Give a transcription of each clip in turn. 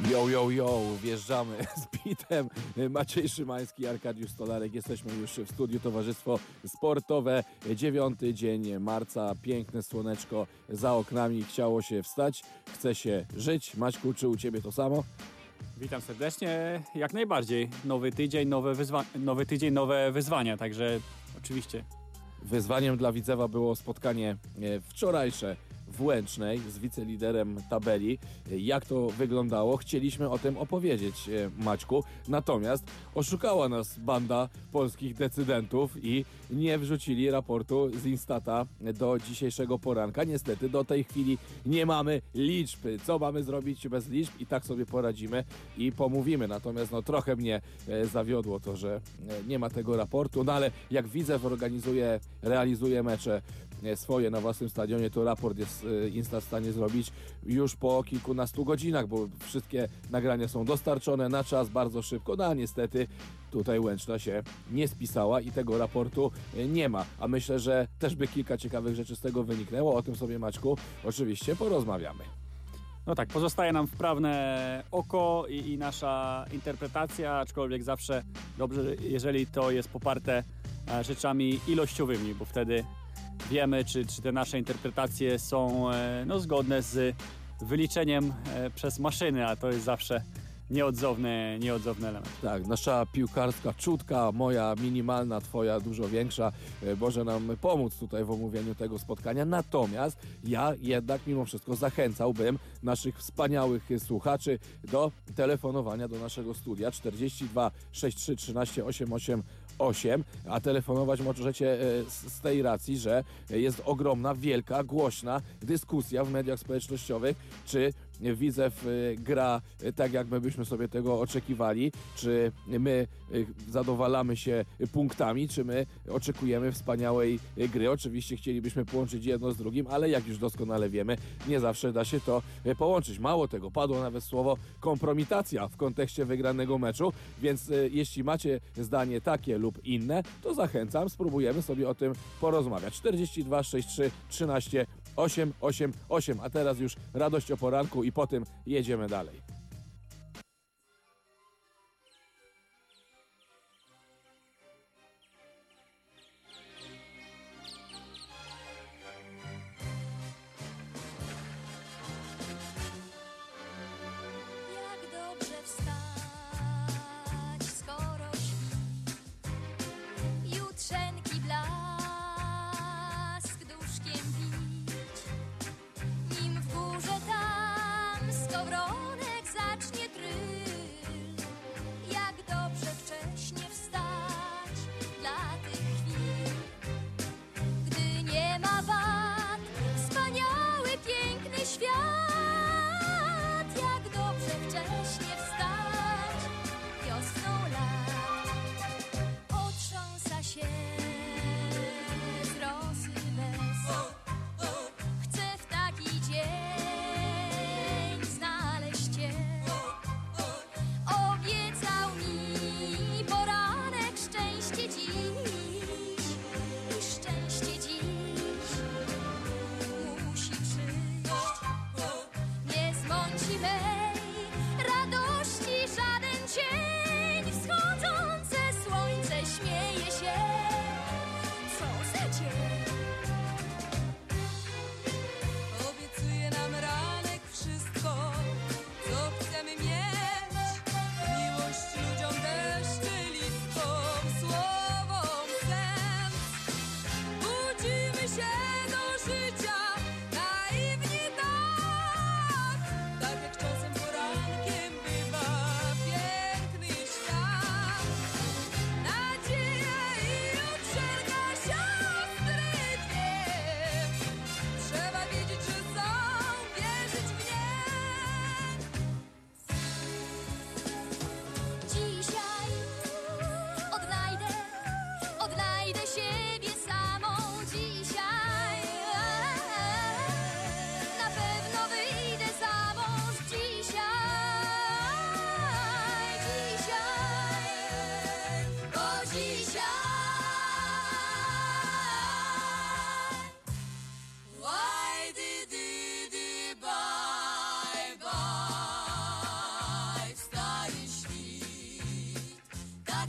Yo, yo, yo, wjeżdżamy z bitem. Maciej Szymański, Arkadiusz Stolarek. Jesteśmy już w studiu Towarzystwo Sportowe. Dziewiąty dzień marca, piękne słoneczko za oknami. Chciało się wstać, chce się żyć. Maćku, czy u Ciebie to samo? Witam serdecznie. Jak najbardziej. Nowy tydzień, nowe, wyzwa- nowy tydzień, nowe wyzwania, także oczywiście. Wyzwaniem dla Widzewa było spotkanie e, wczorajsze w Łęcznej z wiceliderem tabeli. Jak to wyglądało? Chcieliśmy o tym opowiedzieć, e, Maćku. Natomiast oszukała nas banda polskich decydentów i nie wrzucili raportu z Instata do dzisiejszego poranka. Niestety do tej chwili nie mamy liczb. Co mamy zrobić bez liczb? I tak sobie poradzimy i pomówimy. Natomiast no, trochę mnie e, zawiodło to, że e, nie ma tego raportu. No ale jak Widzew organizuje, realizuje mecze swoje na własnym stadionie, to raport jest e, Insta w stanie zrobić już po kilkunastu godzinach, bo wszystkie nagrania są dostarczone na czas, bardzo szybko. No a niestety tutaj Łęczna się nie spisała i tego raportu e, nie ma. A myślę, że też by kilka ciekawych rzeczy z tego wyniknęło. O tym sobie, Maćku, oczywiście porozmawiamy. No tak, pozostaje nam wprawne oko i, i nasza interpretacja, aczkolwiek zawsze dobrze, jeżeli to jest poparte e, rzeczami ilościowymi, bo wtedy wiemy, czy, czy te nasze interpretacje są e, no, zgodne z wyliczeniem e, przez maszyny, a to jest zawsze nieodzowny, nieodzowny element. Tak, nasza piłkarska czutka, moja minimalna, twoja dużo większa, e, może nam pomóc tutaj w omówieniu tego spotkania. Natomiast ja jednak mimo wszystko zachęcałbym naszych wspaniałych słuchaczy do telefonowania do naszego studia 42 63 13 88 8, a telefonować możecie z tej racji, że jest ogromna, wielka, głośna dyskusja w mediach społecznościowych, czy Widzew e, gra tak, jak my byśmy sobie tego oczekiwali, czy my e, zadowalamy się punktami, czy my oczekujemy wspaniałej gry. Oczywiście chcielibyśmy połączyć jedno z drugim, ale jak już doskonale wiemy, nie zawsze da się to e, połączyć. Mało tego, padło nawet słowo kompromitacja w kontekście wygranego meczu, więc jeśli macie zdanie takie lub inne, to zachęcam, spróbujemy sobie o tym porozmawiać. 42 63 13 8, 8, 8, a teraz już radość o poranku i po tym jedziemy dalej.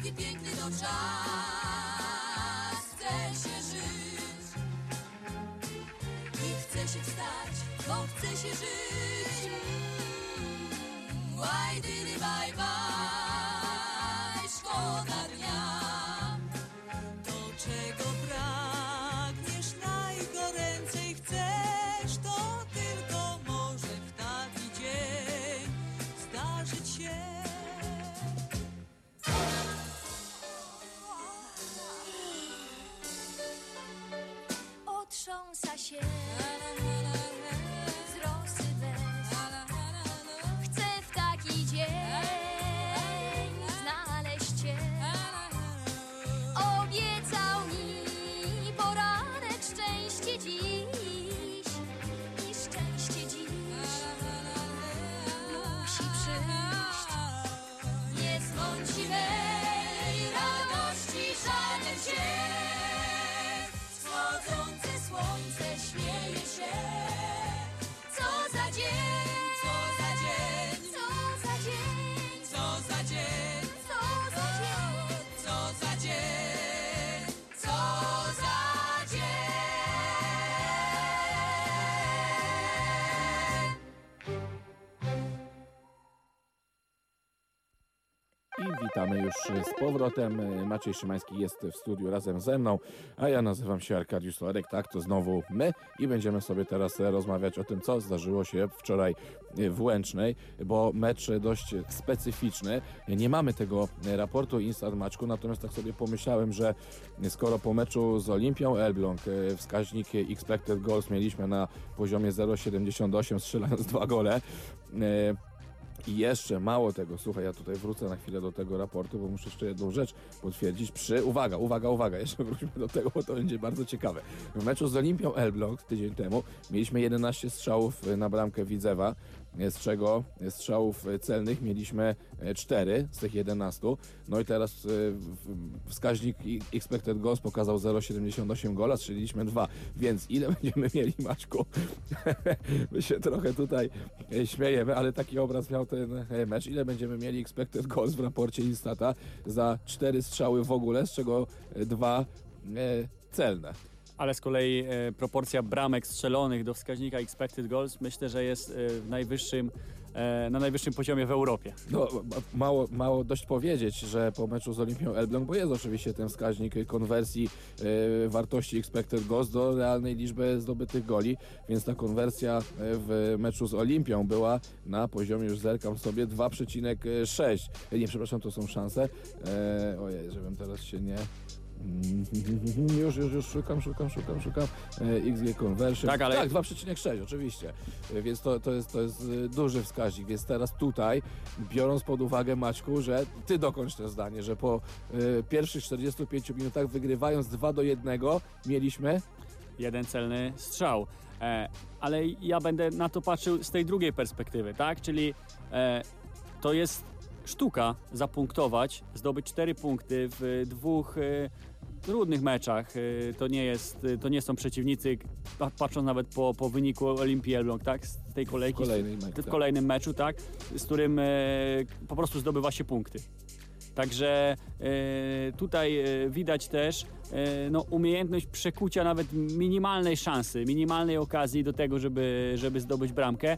Taki piękny to czas. Chce się żyć i chce się wstać, bo chce się żyć. Why did bye bye, witamy już z powrotem. Maciej Szymański jest w studiu razem ze mną, a ja nazywam się Arkadiusz Solarek. Tak, to znowu my i będziemy sobie teraz rozmawiać o tym, co zdarzyło się wczoraj w Łęcznej, bo mecz dość specyficzny. Nie mamy tego raportu Instant Matchku, natomiast tak sobie pomyślałem, że skoro po meczu z Olimpią Elbląg e, wskaźnik expected goals mieliśmy na poziomie 0,78 strzelając dwa gole, e, i jeszcze mało tego, słuchaj, ja tutaj wrócę na chwilę do tego raportu, bo muszę jeszcze jedną rzecz potwierdzić. Przy, uwaga, uwaga, uwaga, jeszcze wróćmy do tego, bo to będzie bardzo ciekawe. W meczu z Olimpią Elbląg tydzień temu mieliśmy 11 strzałów na bramkę Widzewa, z czego strzałów celnych mieliśmy 4 z tych 11. No i teraz e, wskaźnik expected goals pokazał 0,78 gola, strzeliliśmy 2. Więc ile będziemy mieli, Maćku? My się trochę tutaj e, śmiejemy, ale taki obraz miał ten e, mecz. Ile będziemy mieli expected goals w raporcie Instata za 4 strzały w ogóle, z czego 2 celne. Ale z kolei e, proporcja bramek strzelonych do wskaźnika expected goals myślę, że jest e, najwyższym, e, na najwyższym poziomie w Europie. No, ma- mało, mało dość powiedzieć, że po meczu z Olimpią Elbląg, bo jest oczywiście ten wskaźnik konwersji e, wartości expected goals do realnej liczby zdobytych goli, więc ta konwersja e, w meczu z Olimpią była na poziomie, już zerkam sobie, 2,6. E, Nie, przepraszam, to są szanse. Ojej, żebym teraz się nie... Już, już, już szukam, szukam, szukam, szukam. E, XG conversion. Tak, ale- Tak, 2,6 oczywiście. E, Więc to, to, jest, to jest e, duży wskaźnik. Więc teraz tutaj, biorąc pod uwagę Maćku, że ty dokończ to zdanie, że po e, pierwszych 45 minutach wygrywając 2 do 1 mieliśmy jeden celny strzał. E, ale ja będę na to patrzył z tej drugiej perspektywy, tak? Czyli e, to jest sztuka zapunktować, zdobyć cztery punkty w dwóch e, trudnych meczach. E, to, nie jest, to nie są przeciwnicy, pa- patrząc nawet po, po wyniku Olimpii Elbląg, tak? Z tej w kolejki. kolejnej meczu. w kolejnym meczu, tak? Z którym po prostu zdobywa się punkty. Także e, tutaj e, widać też e, no, umiejętność przekucia nawet minimalnej szansy, minimalnej okazji do tego, żeby, żeby zdobyć bramkę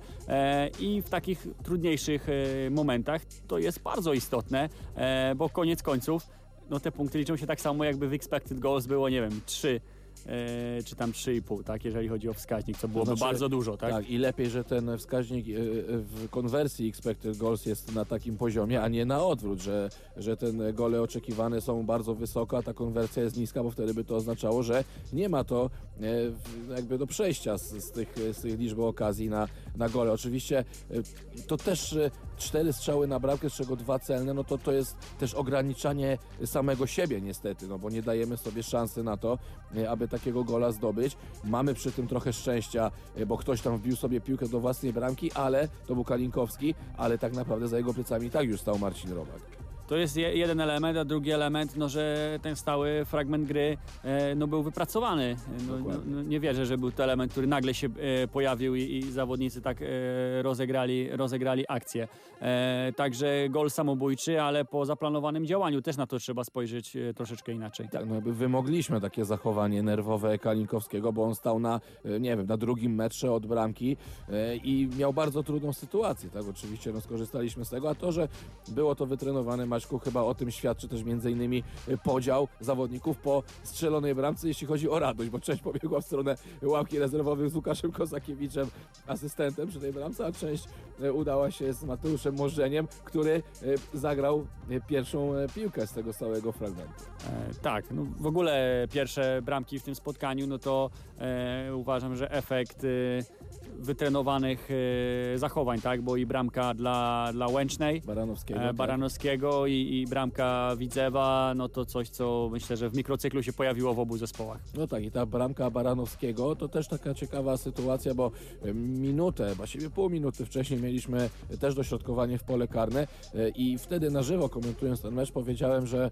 i w takich trudniejszych momentach to jest bardzo istotne, bo koniec końców no, te punkty liczą się tak samo jakby w expected goals było, nie wiem, 3 e, czy tam 3,5, tak, jeżeli chodzi o wskaźnik, co byłoby znaczy- bardzo dużo, tak? Tak, i lepiej, że ten wskaźnik e, e, w konwersji expected goals jest na takim poziomie, a nie na odwrót, że, że te gole oczekiwane są bardzo wysoko, a ta konwersja jest niska, bo wtedy by to oznaczało, że nie ma to e, jakby do przejścia z, z, tych, z tych liczby okazji na, na gole. Oczywiście e, to też e, cztery strzały na bramkę, z czego dwa celne, no to to jest też ograniczanie samego siebie niestety, no bo nie dajemy sobie szansy na to, e, aby takiego gola zdobyć. Mamy przy tym trochę szczęścia, bo ktoś tam wbił sobie piłkę do własnej bramki, ale to był Kalinkowski, ale tak naprawdę za jego plecami tak już stał Marcin Robak. To jest je, jeden element, a drugi element, no, że ten stały fragment gry e, no, był wypracowany. No, no, no, nie wierzę, że był to element, który nagle się e, pojawił i, i zawodnicy tak e, rozegrali, rozegrali akcję. Także gol samobójczy, ale po zaplanowanym działaniu też na to trzeba spojrzeć troszeczkę inaczej. Tak, no jakby wymogliśmy takie zachowanie nerwowe Kalinkowskiego, bo on stał na, nie wiem, na drugim metrze od bramki i miał bardzo trudną sytuację, tak, oczywiście no, skorzystaliśmy z tego, a to, że było to wytrenowane, Maćku, chyba o tym świadczy też między innymi e, podział zawodników po strzelonej bramce, jeśli chodzi o radość, bo część pobiegła w stronę ławki rezerwowych z Łukaszem Kozakiewiczem, asystentem przy tej bramce, a część e, udała się z Mateuszem Możdżeniem, który e, zagrał pierwszą piłkę z tego całego fragmentu. E, tak, no w ogóle pierwsze bramki w tym spotkaniu, no to e, uważam, że efekt e, wytrenowanych e, zachowań, tak, bo i bramka dla, dla Łęcznej, Baranowskiego. e, tak. Baranowskiego i, i bramka Widzewa, no to coś, co myślę, że w mikrocyklu się pojawiło w obu zespołach. No tak, i ta bramka Baranowskiego to też taka ciekawa sytuacja, bo e, minutę, właściwie pół minuty wcześniej mieliśmy też dośrodkowanie w pole karne i wtedy na żywo komentując ten mecz powiedziałem, że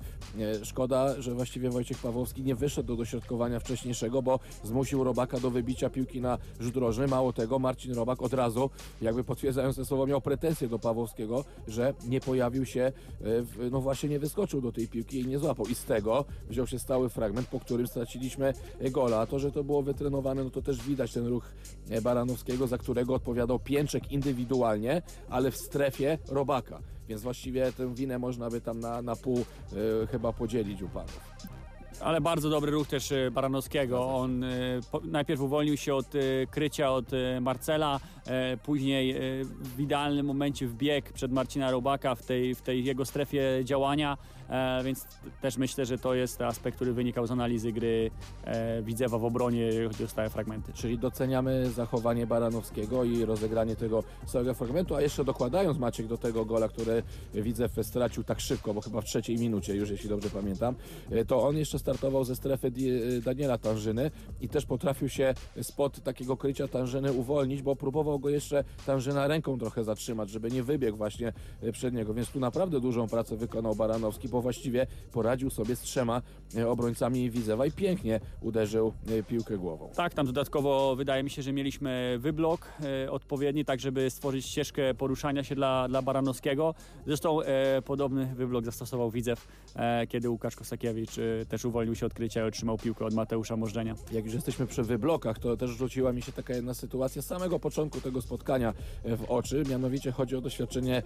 szkoda, że właściwie Wojciech Pawłowski nie wyszedł do dośrodkowania wcześniejszego, bo zmusił Robaka do wybicia piłki na rzut rożny. Mało tego, Marcin Robak od razu, jakby potwierdzając te słowa, miał pretensje do Pawłowskiego, że nie pojawił się, e, no właśnie nie wyskoczył do tej piłki i nie złapał. I z tego wziął się stały fragment, po którym straciliśmy gola. A to, że to było wytrenowane, no to też widać ten ruch e, Baranowskiego, za którego odpowiadał Pięczek indywidualnie, ale w strefie Robaka. Więc właściwie tę winę można by tam na, na pół e, chyba podzielić u panów. Ale bardzo dobry ruch też e, Baranowskiego. On e, najpierw uwolnił się od e, krycia od Marcela, później w idealnym momencie wbiegł przed Marcina Robaka w tej, w tej jego strefie działania, e, więc też myślę, że to jest aspekt, który wynikał z analizy gry e, Widzewa w obronie, chodzi o stałe fragmenty. Czyli doceniamy zachowanie Baranowskiego i rozegranie tego całego fragmentu, a jeszcze dokładając Maciek do tego gola, który Widzew stracił tak szybko, bo chyba w trzeciej minucie już, jeśli dobrze pamiętam, e, to on jeszcze startował ze strefy e, Daniela Tanżyny i też potrafił się spod takiego krycia Tanżyny uwolnić, bo próbował go jeszcze Tanżyna ręką trochę zatrzymać, żeby nie wybiegł właśnie e, przed niego, więc tu naprawdę dużą pracę wykonał Baranowski, bo właściwie poradził sobie z trzema e, obrońcami Widzewa i pięknie uderzył e, piłkę głową. Tak, tam dodatkowo wydaje mi się, że mieliśmy wyblok e, odpowiedni, tak żeby stworzyć ścieżkę poruszania się dla, dla Baranowskiego. Zresztą e, podobny wyblok zastosował Widzew, e, kiedy Łukasz Kosakiewicz e, też uwolnił się od krycia i otrzymał piłkę od Mateusza Możdżenia. Jak już jesteśmy przy wyblokach, to też rzuciła mi się taka jedna sytuacja z samego początku tego spotkania w oczy. Mianowicie chodzi o doświadczenie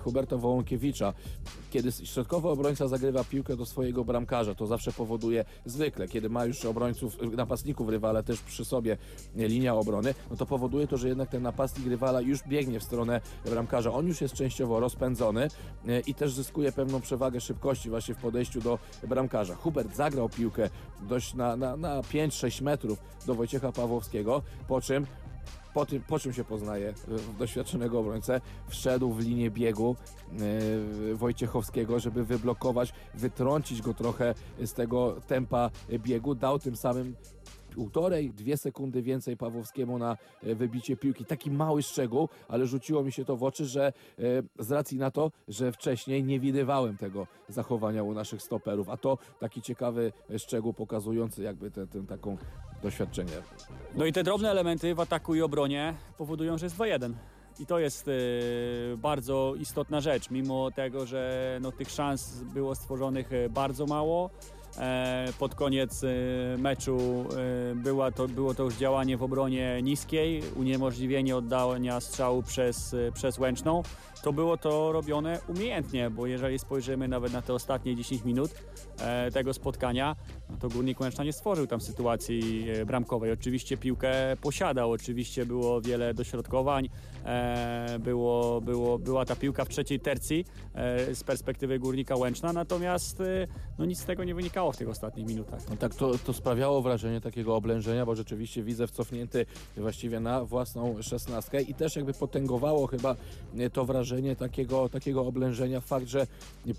Huberta Wołąkiewicza. Kiedy środkowy obrońca zagrywa piłkę do swojego bramkarza, to zawsze powoduje zwykle, kiedy ma już obrońców, napastników rywala też przy sobie linia obrony, no to powoduje to, że jednak ten napastnik rywala już biegnie w stronę bramkarza. On już jest częściowo rozpędzony e, i też zyskuje pewną przewagę szybkości właśnie w podejściu do bramkarza. Hubert zagrał piłkę dość na, na, na 5-6 metrów do Wojciecha Pawłowskiego, po czym po, tym, po czym się poznaje e, doświadczonego obrońcę, wszedł w linię biegu e, Wojciechowskiego, żeby wyblokować, wytrącić go trochę z tego tempa biegu, dał tym samym półtorej, dwie sekundy więcej Pawłowskiemu na e, wybicie piłki. Taki mały szczegół, ale rzuciło mi się to w oczy, że z racji na to, że wcześniej nie widywałem tego zachowania u naszych stoperów, a to taki ciekawy szczegół pokazujący jakby tę taką doświadczenie. No i te drobne elementy w ataku i obronie powodują, że jest 2-1. I to jest e, bardzo istotna rzecz, mimo tego, że no, tych szans było stworzonych e, bardzo mało. E, pod koniec e, meczu e, była to, było to już działanie w obronie niskiej, uniemożliwienie oddania strzału przez, e, przez Łęczną. To było to robione umiejętnie, bo jeżeli spojrzymy nawet na te ostatnie 10 minut e, tego spotkania, to Górnik Łęczna nie stworzył tam sytuacji e, bramkowej. Oczywiście piłkę posiadał, oczywiście było wiele dośrodkowań, e, było, było, była ta piłka w trzeciej tercji e, z perspektywy Górnika Łęczna, natomiast no nic z tego nie wynikało. w tych ostatnich minutach. No tak, to, to sprawiało wrażenie takiego oblężenia, bo rzeczywiście widzę wcofnięty właściwie na własną szesnastkę i też jakby potęgowało chyba to wrażenie takiego, takiego oblężenia fakt, że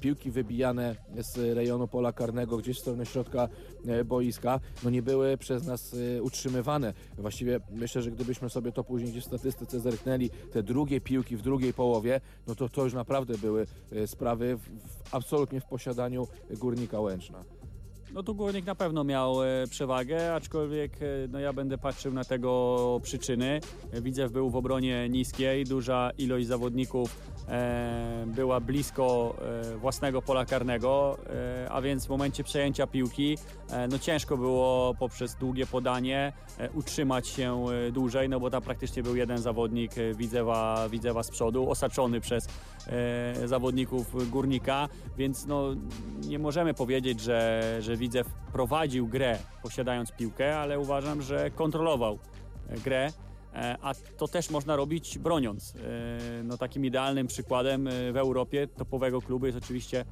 piłki wybijane z rejonu pola karnego gdzieś w stronę środka boiska, no nie były przez nas e, utrzymywane. Właściwie myślę, że gdybyśmy sobie to później gdzieś w statystyce zerknęli, te drugie piłki w drugiej połowie, no to to już naprawdę były e, sprawy w, w, absolutnie w posiadaniu Górnika Łęczna. No tu Górnik na pewno miał e, przewagę, aczkolwiek e, no ja będę patrzył na tego przyczyny. Widzew był w obronie niskiej, duża ilość zawodników e, była blisko własnego pola karnego, a więc w momencie przejęcia piłki no ciężko było poprzez długie podanie utrzymać się dłużej, no bo tam praktycznie był jeden zawodnik Widzewa, Widzewa z przodu, osaczony przez zawodników Górnika, więc no nie możemy powiedzieć, że, że Widzew prowadził grę posiadając piłkę, ale uważam, że kontrolował e, grę. E, A to też można robić broniąc. E, No, takim idealnym przykładem w Europie topowego klubu jest oczywiście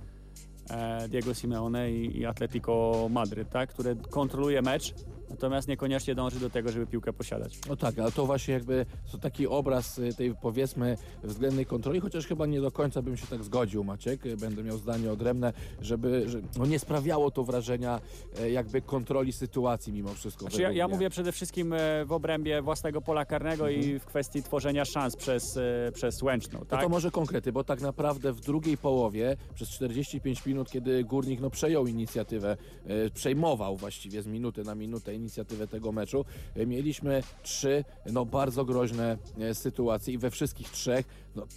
Diego Simeone i Atletico Madryt, tak? które kontroluje mecz, natomiast niekoniecznie dąży do tego, żeby piłkę posiadać. No tak, ale to właśnie jakby to taki obraz y, tej powiedzmy względnej kontroli, chociaż chyba nie do końca bym się tak zgodził, Maciek, będę miał zdanie odrębne, żeby że, no nie sprawiało to wrażenia e, jakby kontroli sytuacji mimo wszystko. Znaczy ja, ja mówię przede wszystkim e, w obrębie własnego pola karnego Mhm. i w kwestii tworzenia szans przez, e, przez Łęczną. No Tak? to może konkrety, bo tak naprawdę w drugiej połowie, przez 45 minut, kiedy Górnik no, przejął inicjatywę, przejmował właściwie z minuty na minutę inicjatywę tego meczu, mieliśmy trzy no, bardzo groźne e, sytuacje i we wszystkich trzech no,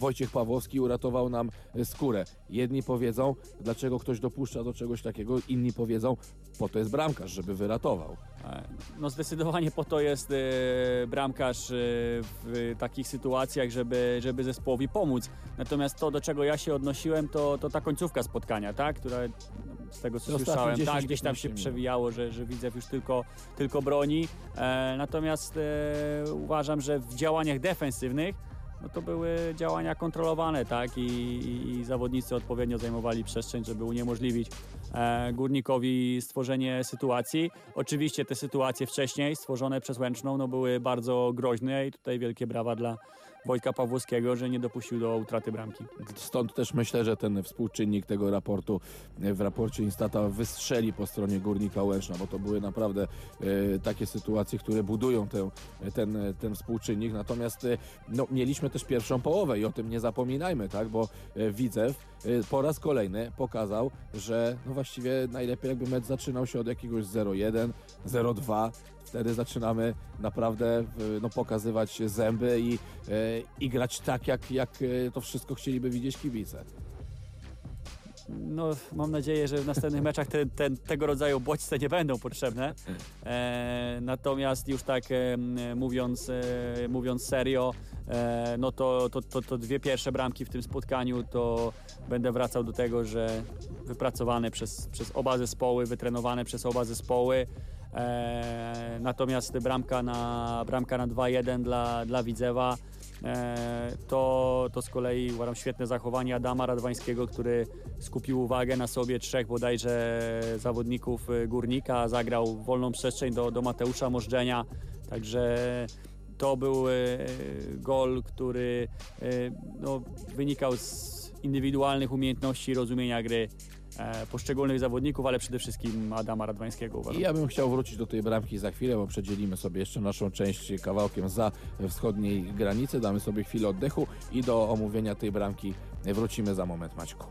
Wojciech Pawłowski uratował nam e, skórę. Jedni powiedzą, dlaczego ktoś dopuszcza do czegoś takiego, inni powiedzą, po to jest bramkarz, żeby wyratował. E, No zdecydowanie po to jest e, bramkarz e, w takich sytuacjach, żeby, żeby zespołowi pomóc. Natomiast to, do czego ja się odnosiłem, to, to ta końcówka spotkania, tak? która z tego co ostatnie słyszałem, 10-15 tak, gdzieś tam się przewijało, że, że Widzew już tylko, tylko broni. E, natomiast e, uważam, że w działaniach defensywnych no to były działania kontrolowane, tak? I, i, zawodnicy odpowiednio zajmowali przestrzeń, żeby uniemożliwić e, górnikowi stworzenie sytuacji. Oczywiście te sytuacje wcześniej stworzone przez Łęczną no, były bardzo groźne i tutaj wielkie brawa dla Wojtka Pawłowskiego, że nie dopuścił do utraty bramki. Stąd też myślę, że ten współczynnik tego raportu e, w raporcie Instata wystrzeli po stronie Górnika Łęczna, bo to były naprawdę e, takie sytuacje, które budują tę, ten, ten współczynnik. Natomiast e, no, mieliśmy też pierwszą połowę i o tym nie zapominajmy, tak? bo e, Widzew e, po raz kolejny pokazał, że no właściwie najlepiej jakby mecz zaczynał się od jakiegoś 0-1, 0-2. Wtedy zaczynamy naprawdę no, pokazywać zęby i, e, i grać tak, jak, jak e, to wszystko chcieliby widzieć kibice. No, mam nadzieję, że w następnych meczach te, te, tego rodzaju bodźce nie będą potrzebne. E, natomiast już tak e, mówiąc, e, mówiąc serio, e, no to, to, to, to dwie pierwsze bramki w tym spotkaniu to będę wracał do tego, że wypracowane przez, przez oba zespoły, wytrenowane przez oba zespoły. E, natomiast bramka na, bramka na 2-1 dla, dla Widzewa E, to, to z kolei uważam świetne zachowanie Adama Radwańskiego, który skupił uwagę na sobie trzech bodajże zawodników y, Górnika, zagrał wolną przestrzeń do, do Mateusza Możdżenia, także to był e, gol, który e, no, wynikał z indywidualnych umiejętności rozumienia gry. e, poszczególnych zawodników, ale przede wszystkim Adama Radwańskiego I uważam. ja bym chciał wrócić do tej bramki za chwilę, bo przedzielimy sobie jeszcze naszą część kawałkiem za wschodniej granicy, damy sobie chwilę oddechu i do omówienia tej bramki wrócimy za moment, Maćku.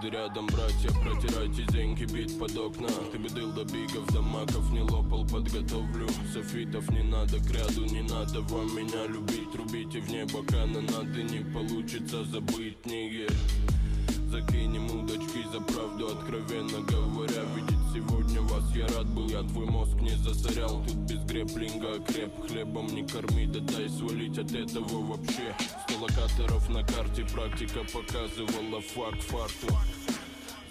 Обряды рядом, братья, протирайте деньги, бит под окна. Ты бедыл до бигов, до маков, не лопал, подготовлю. Софитов не надо, к ряду не надо вам меня любить. Рубите в небо канонады, не получится забыть. Не Закинем удочки за правду, откровенно говоря. Видеть сегодня вас я рад был, я твой мозг не засорял. Тут без греплинга креп, хлебом не корми, да дай свалить от этого вообще. Сто локаторов на карте, практика показывала факт фарту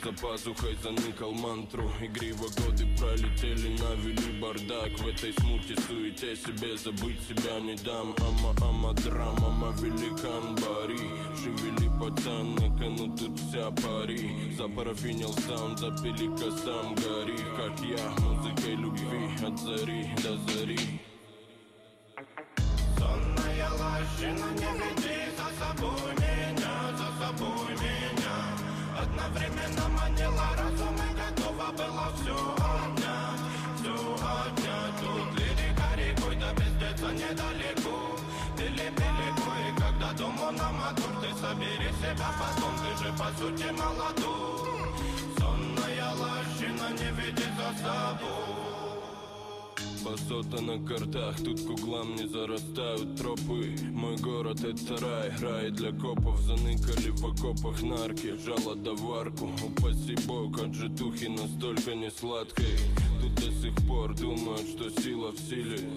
За пазухой заныкал мантру. Игриво годы пролетели, навели бардак. В этой смуте, суете себе забыть себя не дам. Ама, ама, драма, ама, великан Бари. Шевели пацан, на кону тут вся пари. Запарафинил сам, запили косам гори. Как я, музыкой любви от зари до зари себя потом, же по сути молодой Сонная лощина, не веди за собой. Басота на картах, тут к углам не зарастают тропы. Мой город это рай, рай для копов. Заныкали в окопах нарки, жало доварку Упаси бог от житухи настолько не сладкой. Тут до сих пор думают, что сила в силе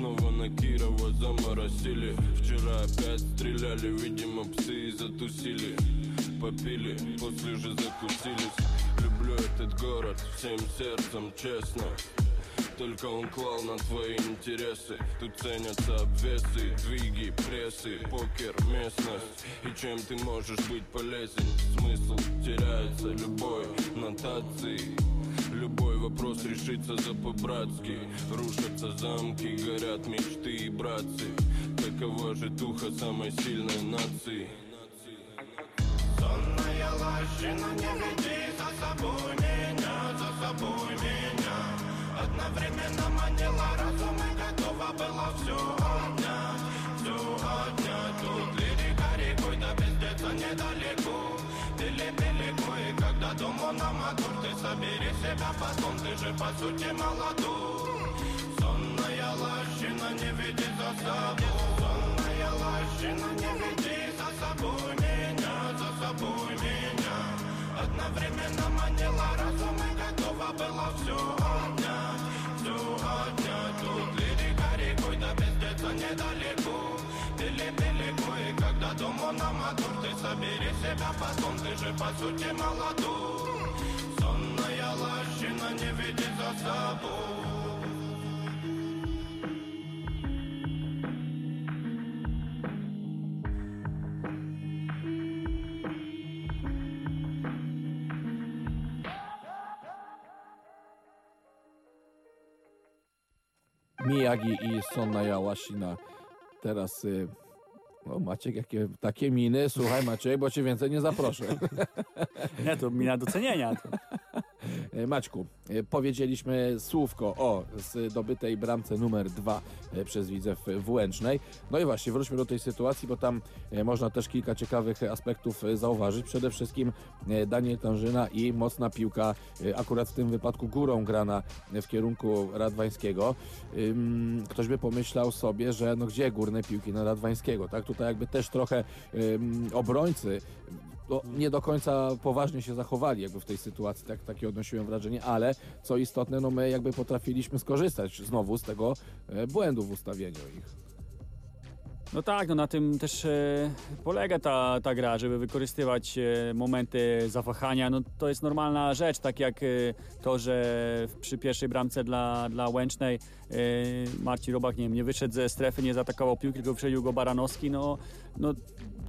Снова на Кирова заморосили. Вчера опять стреляли, видимо псы затусили. Попили, после же закусились. Люблю этот город всем сердцем, честно. Только он клал на твои интересы. Тут ценятся обвесы, двиги, прессы Покер, местность. И чем ты можешь быть полезен? Смысл теряется любой нотации Любой вопрос решится за по-братски. Рушатся замки, горят мечты и братцы. Такова же духа самой сильной нации. Сонная лощина, не веди за собой меня, за собой меня. Одновременно манила разум и готова была все отнять, все отнять. Тут лирика рекой, да пиздеца недалеко. Пили-пили и когда дому на собери себя потом, ты же по сути молодой. Сонная лощина, не веди за собой. Сонная лощина, не веди за собой. Меня, за собой меня. Одновременно манила разум и готова была все отнять, все отнять. Тут лирика рекой, да пиздеца недалеко. Пили-пили и когда дому на мотор Ты собери себя потом, ты же по сути молодой Сонная лощина, не веди за собой Miyagi i Sonna Jałasina. Teraz y, o, Maciek, jakie takie miny. Słuchaj Maciek, bo cię więcej nie zaproszę. Nie, to mina docenienia. To. E, Maćku, e, powiedzieliśmy słówko o zdobytej bramce numer dwa e, przez Widzew w Łęcznej. No i właśnie, wróćmy do tej sytuacji, bo tam można też kilka ciekawych aspektów zauważyć. Przede wszystkim Daniel Tężyna i mocna piłka, akurat w tym wypadku górą grana w kierunku Radwańskiego. Ktoś by pomyślał sobie, że no gdzie górne piłki na Radwańskiego, tak? Tutaj jakby też trochę obrońcy no, nie do końca poważnie się zachowali jakby w tej sytuacji, tak, takie odnosiłem wrażenie, ale co istotne, no my jakby potrafiliśmy skorzystać znowu z tego e, błędu w ustawieniu ich. No tak, no na tym też e, polega ta, ta gra, żeby wykorzystywać e, momenty zawahania. No to jest normalna rzecz, tak jak e, to, że przy pierwszej bramce dla, dla Łęcznej e, Marcin Robak nie, wiem, nie wyszedł ze strefy, nie zaatakował piłki, tylko wyprzedził go Baranowski. No, no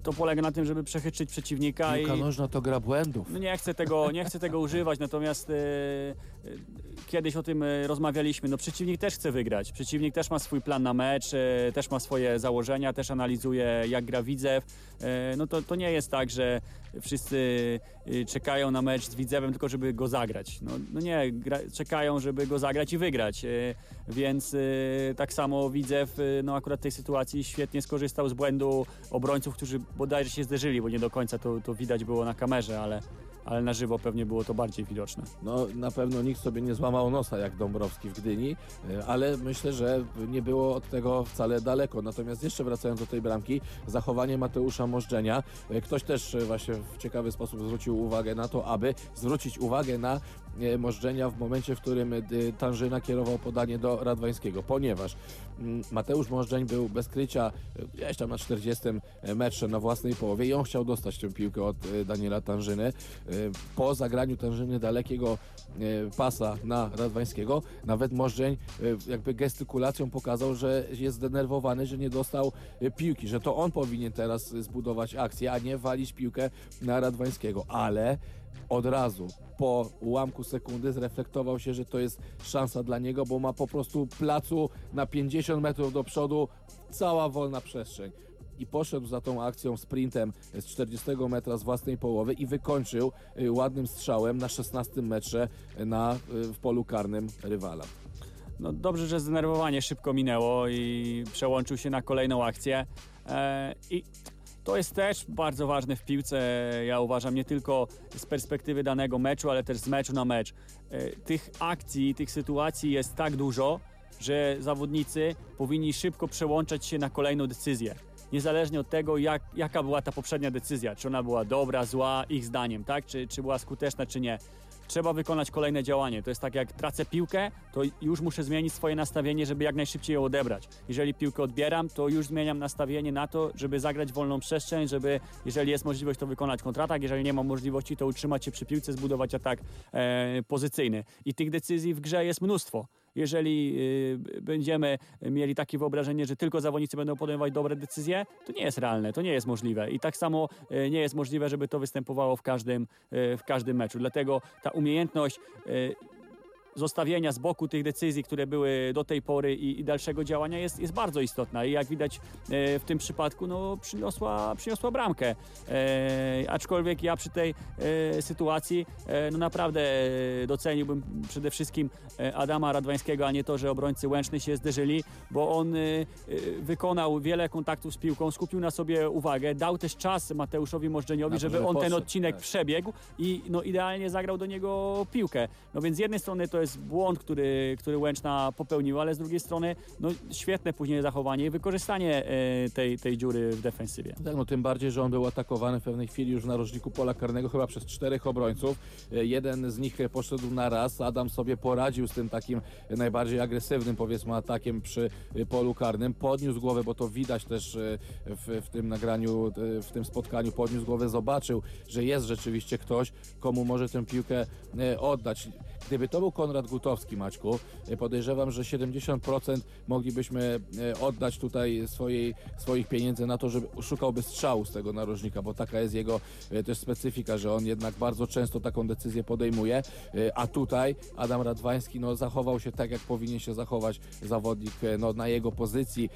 to polega na tym, żeby przechytrzyć przeciwnika Piłka i nożna to gra błędów. no nie chcę tego, nie chcę tego używać, natomiast e, e, kiedyś o tym e, rozmawialiśmy. No przeciwnik też chce wygrać. Przeciwnik też ma swój plan na mecz, e, też ma swoje założenia, też analizuje jak gra Widzew. E, no to, to nie jest tak, że wszyscy e, czekają na mecz z Widzewem tylko żeby go zagrać. No, no nie, gra, czekają, żeby go zagrać i wygrać. E, więc e, tak samo Widzew no akurat w tej sytuacji świetnie skorzystał z błędu obrońców, którzy bodajże się zderzyli, bo nie do końca to, to widać było na kamerze, ale, ale na żywo pewnie było to bardziej widoczne. No na pewno nikt sobie nie złamał nosa jak Dąbrowski w Gdyni, e, ale myślę, że nie było od tego wcale daleko. Natomiast jeszcze wracając do tej bramki, zachowanie Mateusza Możdżenia. E, Ktoś też e, właśnie w ciekawy sposób zwrócił uwagę na to, aby zwrócić uwagę na Możdżenia w momencie, w którym e, Tanżyna kierował podanie do Radwańskiego, ponieważ mm, Mateusz Możdżeń był bez krycia e, gdzieś tam na 40 tym e, metrze na własnej połowie i on chciał dostać tę piłkę od e, Daniela Tanżyny. Po zagraniu Tanżyny dalekiego pasa na Radwańskiego, nawet Możdżeń jakby gestykulacją pokazał, że jest zdenerwowany, że nie dostał piłki, że to on powinien teraz zbudować akcję, a nie walić piłkę na Radwańskiego, ale od razu po ułamku sekundy zreflektował się, że to jest szansa dla niego, bo ma po prostu placu na 50 metrów do przodu cała wolna przestrzeń. I poszedł za tą akcją sprintem z 40 metra z własnej połowy i wykończył y, ładnym strzałem na 16 metrze na, y, w polu karnym rywala. No dobrze, że zdenerwowanie szybko minęło i przełączył się na kolejną akcję. E, I to jest też bardzo ważne w piłce, ja uważam, nie tylko z perspektywy danego meczu, ale też z meczu na mecz. E, tych akcji, tych sytuacji jest tak dużo, że zawodnicy powinni szybko przełączać się na kolejną decyzję. Niezależnie od tego, jak, jaka była ta poprzednia decyzja, czy ona była dobra, zła, ich zdaniem, tak? Czy, czy była skuteczna, czy nie trzeba wykonać kolejne działanie. To jest tak jak tracę piłkę, to już muszę zmienić swoje nastawienie, żeby jak najszybciej ją odebrać. Jeżeli piłkę odbieram, to już zmieniam nastawienie na to, żeby zagrać wolną przestrzeń, żeby jeżeli jest możliwość, to wykonać kontratak, jeżeli nie ma możliwości, to utrzymać się przy piłce, zbudować atak e, pozycyjny. I tych decyzji w grze jest mnóstwo. Jeżeli y, będziemy mieli takie wyobrażenie, że tylko zawodnicy będą podejmować dobre decyzje, to nie jest realne, to nie jest możliwe. I tak samo y, nie jest możliwe, żeby to występowało w każdym, y, w każdym meczu. Dlatego ta umiejętność zostawienia z boku tych decyzji, które były do tej pory i, i dalszego działania jest, jest bardzo istotna i jak widać e, w tym przypadku no, przyniosła, przyniosła bramkę. E, aczkolwiek ja przy tej e, sytuacji e, no naprawdę e, doceniłbym przede wszystkim e, Adama Radwańskiego, a nie to, że obrońcy Łęczny się zderzyli, bo on wykonał wiele kontaktów z piłką, skupił na sobie uwagę, dał też czas Mateuszowi Możdżeniowi, żeby on ten odcinek tak. przebiegł i no, idealnie zagrał do niego piłkę. No więc z jednej strony to jest błąd, który, który Łęczna popełniła, ale z drugiej strony no, świetne później zachowanie i wykorzystanie e, tej, tej dziury w defensywie. Tak, no tym bardziej, że on był atakowany w pewnej chwili już w narożniku pola karnego chyba przez czterech obrońców. E, Jeden z nich e, poszedł na raz, Adam sobie poradził z tym takim najbardziej agresywnym powiedzmy atakiem przy polu karnym. Podniósł głowę, bo to widać też w, w tym nagraniu, w tym spotkaniu, podniósł głowę, zobaczył, że jest rzeczywiście ktoś, komu może tę piłkę oddać. Gdyby to był Konrad Gutowski, Maćku, e, podejrzewam, że 70% moglibyśmy e, oddać tutaj swojej, swoich pieniędzy na to, żeby szukałby strzału z tego narożnika, bo taka jest jego e, też specyfika, że on jednak bardzo często taką decyzję podejmuje, a tutaj Adam Radwański no, zachował się tak, jak powinien się zachować zawodnik no, na jego pozycji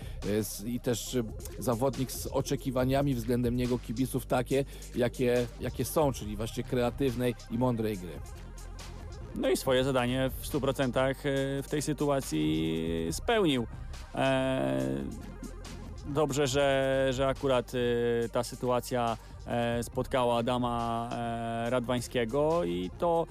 i też zawodnik z oczekiwaniami względem niego kibiców takie, jakie, jakie są, czyli właśnie kreatywnej i mądrej gry. No i swoje zadanie w 100% e, w tej sytuacji spełnił. E, Dobrze, że, że akurat e, ta sytuacja spotkała Adama Radwańskiego i to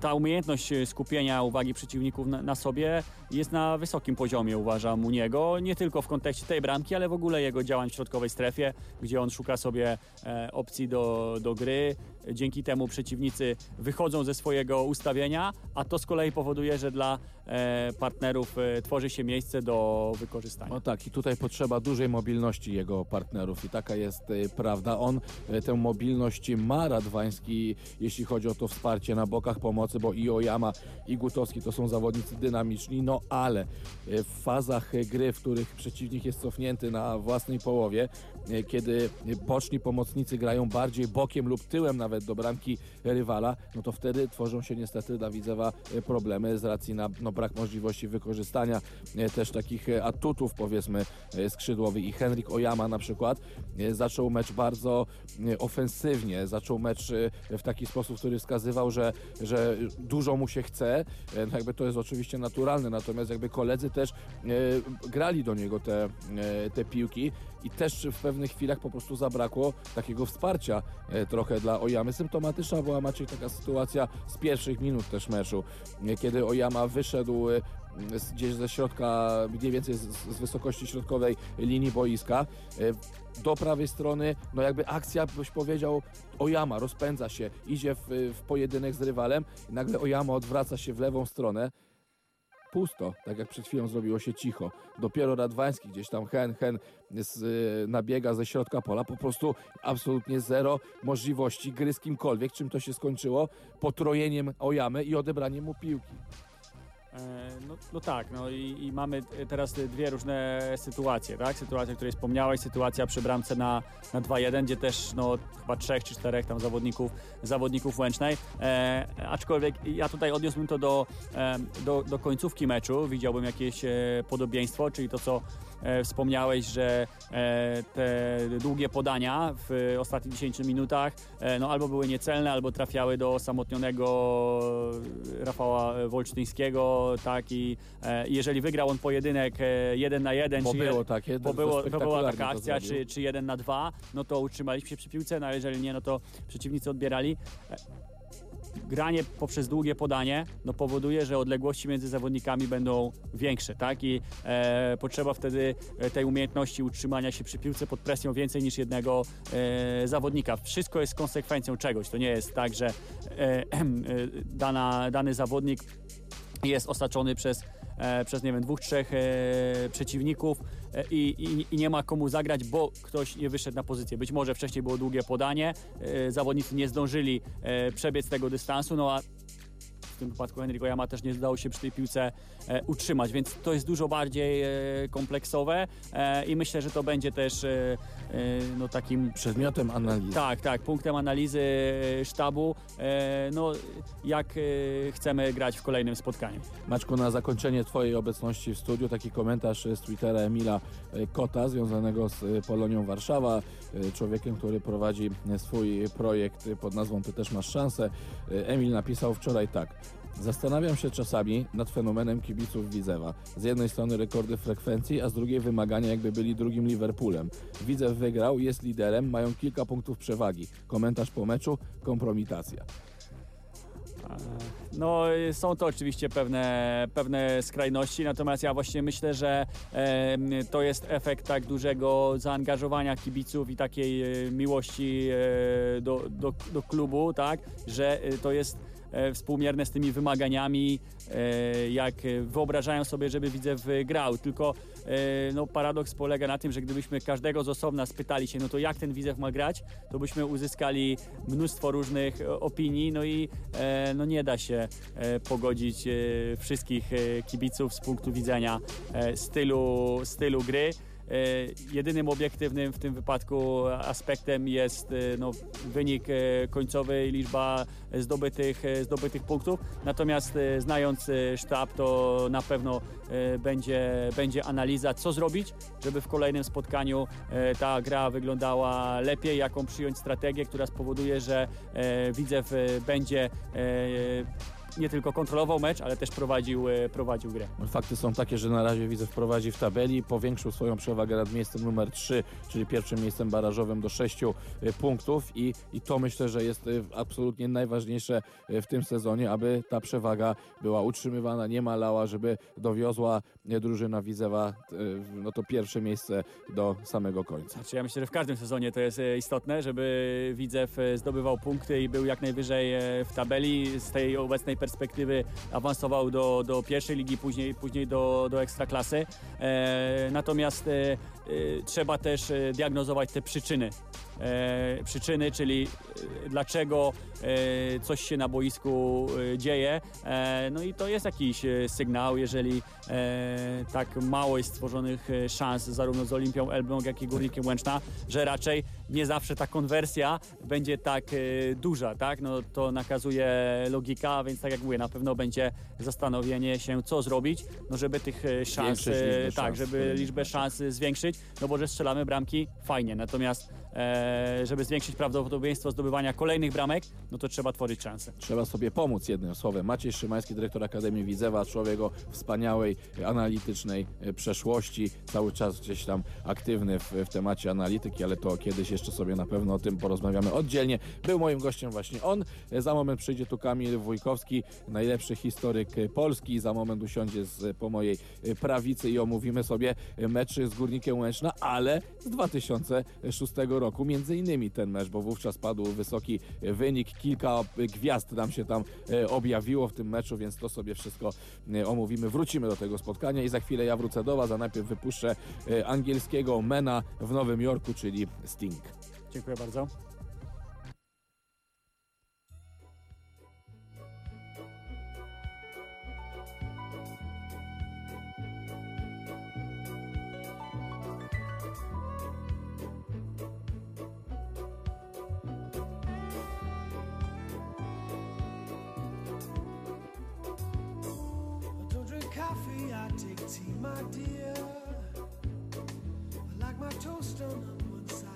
ta umiejętność skupienia uwagi przeciwników na, na sobie jest na wysokim poziomie, uważam, u niego. Nie tylko w kontekście tej bramki, ale w ogóle jego działań w środkowej strefie, gdzie on szuka sobie e, opcji do, do gry. Dzięki temu przeciwnicy wychodzą ze swojego ustawienia, a to z kolei powoduje, że dla e, partnerów e, tworzy się miejsce do wykorzystania. No tak, i tutaj potrzeba dużej mobilności jego partnerów i taka jest prawda. On tę mobilność ma Radwański, jeśli chodzi o to wsparcie na bokach pomocy, bo i Ojama, i Gutowski to są zawodnicy dynamiczni, no ale e, w fazach gry, w których przeciwnik jest cofnięty na własnej połowie, e, kiedy boczni pomocnicy grają bardziej bokiem lub tyłem nawet do bramki rywala, no to wtedy tworzą się niestety dla Widzewa e, problemy z racji na no, brak możliwości wykorzystania też takich atutów powiedzmy skrzydłowych i Henryk Ojama na przykład zaczął mecz bardzo ofensywnie, zaczął mecz w taki sposób, który wskazywał, że, że dużo mu się chce, E, no jakby to jest oczywiście naturalne, natomiast jakby koledzy też e, grali do niego te, e, te piłki i też w pewnych chwilach po prostu zabrakło takiego wsparcia trochę dla Ojamy. Symptomatyczna była Maciej taka sytuacja z pierwszych minut też meczu, kiedy Ojama wyszedł gdzieś ze środka, mniej więcej z, z wysokości środkowej linii boiska. e, Do prawej strony, no jakby akcja, byś powiedział, Ojama rozpędza się, idzie w, w pojedynek z rywalem, nagle Ojama odwraca się w lewą stronę. pusto, tak jak przed chwilą zrobiło się cicho. Dopiero Radwański gdzieś tam hen, hen z, y, nabiega ze środka pola, po prostu absolutnie zero możliwości gry z kimkolwiek, czym to się skończyło? Potrojeniem Ojamy i odebraniem mu piłki. E, No, no tak, no i, i mamy teraz dwie różne sytuacje, tak? Sytuacja, o której wspomniałeś, sytuacja przy bramce na, na 2-1, gdzie też no, chyba trzech czy czterech tam zawodników, zawodników Łęcznej. E, aczkolwiek ja tutaj odniosłbym to do, e, do, do końcówki meczu, widziałbym jakieś e, podobieństwo, czyli to, co e, wspomniałeś, że e, te długie podania w ostatnich 10 minutach e, no, albo były niecelne, albo trafiały do osamotnionego Rafała Wolsztyńskiego, tak i jeżeli wygrał on pojedynek jeden na jeden, Bo czy było takie, bo, było, bo była taka to akcja, czy, czy jeden na dwa, no to utrzymaliśmy się przy piłce, no a jeżeli nie, no to przeciwnicy odbierali. Granie poprzez długie podanie no powoduje, że odległości między zawodnikami będą większe, tak? I e, potrzeba wtedy e, tej umiejętności utrzymania się przy piłce pod presją więcej niż jednego e, zawodnika. Wszystko jest konsekwencją czegoś. To nie jest tak, że e, e, dana, dany zawodnik jest osaczony przez, przez nie wiem, dwóch, trzech e, przeciwników e, i, i, i nie ma komu zagrać, bo ktoś nie wyszedł na pozycję. Być może wcześniej było długie podanie, e, zawodnicy nie zdążyli e, przebiec tego dystansu, no a tym wypadku Henryko Jama też nie udało się przy tej piłce e, utrzymać, więc to jest dużo bardziej e, kompleksowe e, i myślę, że to będzie też e, e, no, takim Przedmiotem analizy. tak, tak, punktem analizy e, sztabu, no jak chcemy grać w kolejnym spotkaniu. Maczku, na zakończenie Twojej obecności w studiu taki komentarz z Twittera Emila Kota, związanego z Polonią Warszawa, człowiekiem, który prowadzi swój projekt pod nazwą Ty też masz szansę. Emil napisał wczoraj tak. Zastanawiam się czasami nad fenomenem kibiców Widzewa. Z jednej strony rekordy frekwencji, a z drugiej wymagania jakby byli drugim Liverpoolem. Widzew wygrał, jest liderem, mają kilka punktów przewagi. Komentarz po meczu, kompromitacja. No, są to oczywiście pewne, pewne skrajności, natomiast ja właśnie myślę, że em, to jest efekt tak dużego zaangażowania kibiców i takiej e, miłości e, do, do, do klubu, tak, że e, to jest e, współmierne z tymi wymaganiami, e, jak e, wyobrażają sobie, żeby Widzew grał. Tylko e, no, paradoks polega na tym, że gdybyśmy każdego z osobna spytali się, no to jak ten Widzew ma grać, to byśmy uzyskali mnóstwo różnych e, opinii, no i e, no nie da się e, pogodzić e, wszystkich e, kibiców z punktu widzenia e, stylu, stylu gry. E, Jedynym obiektywnym w tym wypadku aspektem jest e, no, wynik e, końcowy i liczba zdobytych, zdobytych punktów. Natomiast znając sztab, to na pewno będzie, będzie analiza, co zrobić, żeby w kolejnym spotkaniu ta gra wyglądała lepiej, jaką przyjąć strategię, która spowoduje, że Widzew będzie nie tylko kontrolował mecz, ale też prowadził, e, prowadził grę. Fakty są takie, że na razie widzę wprowadzi w tabeli, powiększył swoją przewagę nad miejscem numer 3, czyli pierwszym miejscem barażowym do 6 punktów i, i to myślę, że jest y, absolutnie najważniejsze w tym sezonie, aby ta przewaga była utrzymywana, nie malała, żeby dowiozła drużyna Widzewa y, no to pierwsze miejsce do samego końca. Znaczy ja myślę, że w każdym sezonie to jest e, istotne, żeby Widzew e, zdobywał punkty i był jak najwyżej e, w tabeli. Z tej obecnej perspektywy awansował do, do pierwszej ligi, później, później do, do ekstraklasy. E, natomiast e, e, trzeba też e, diagnozować te przyczyny. E, przyczyny, czyli e, dlaczego e, coś się na boisku e, dzieje. E, no i to jest jakiś e, sygnał, jeżeli tak mało jest stworzonych szans zarówno z Olimpią Elbląg, jak i Górnikiem Łęczna, że raczej nie zawsze ta konwersja będzie tak duża, tak? No to nakazuje logika, więc tak jak mówię, na pewno będzie zastanowienie się, co zrobić, no żeby tych szans, tak, szans żeby liczbę szans zwiększyć, no bo że strzelamy bramki, fajnie, natomiast żeby zwiększyć prawdopodobieństwo zdobywania kolejnych bramek, no to trzeba tworzyć szanse. Trzeba sobie pomóc jednym słowem. Maciej Szymański, dyrektor Akademii Widzewa, człowiek o wspaniałej, e, analitycznej e, przeszłości, cały czas gdzieś tam aktywny w, w temacie analityki, ale to kiedyś jeszcze sobie na pewno o tym porozmawiamy oddzielnie. Był moim gościem właśnie on. E, Za moment przyjdzie tu Kamil Wójkowski, najlepszy historyk e, Polski. Za moment usiądzie z, po mojej e, prawicy i omówimy sobie e, mecz z Górnikiem Łęczna, ale z 2006 roku, między innymi ten mecz, bo wówczas padł wysoki wynik, kilka gwiazd nam się tam e, objawiło w tym meczu, więc to sobie wszystko e, omówimy. Wrócimy do tego spotkania i za chwilę ja wrócę do Was, a najpierw wypuszczę e, angielskiego mena w Nowym Jorku, czyli Sting. Dziękuję bardzo. Tea, my dear. I like my toast on one side.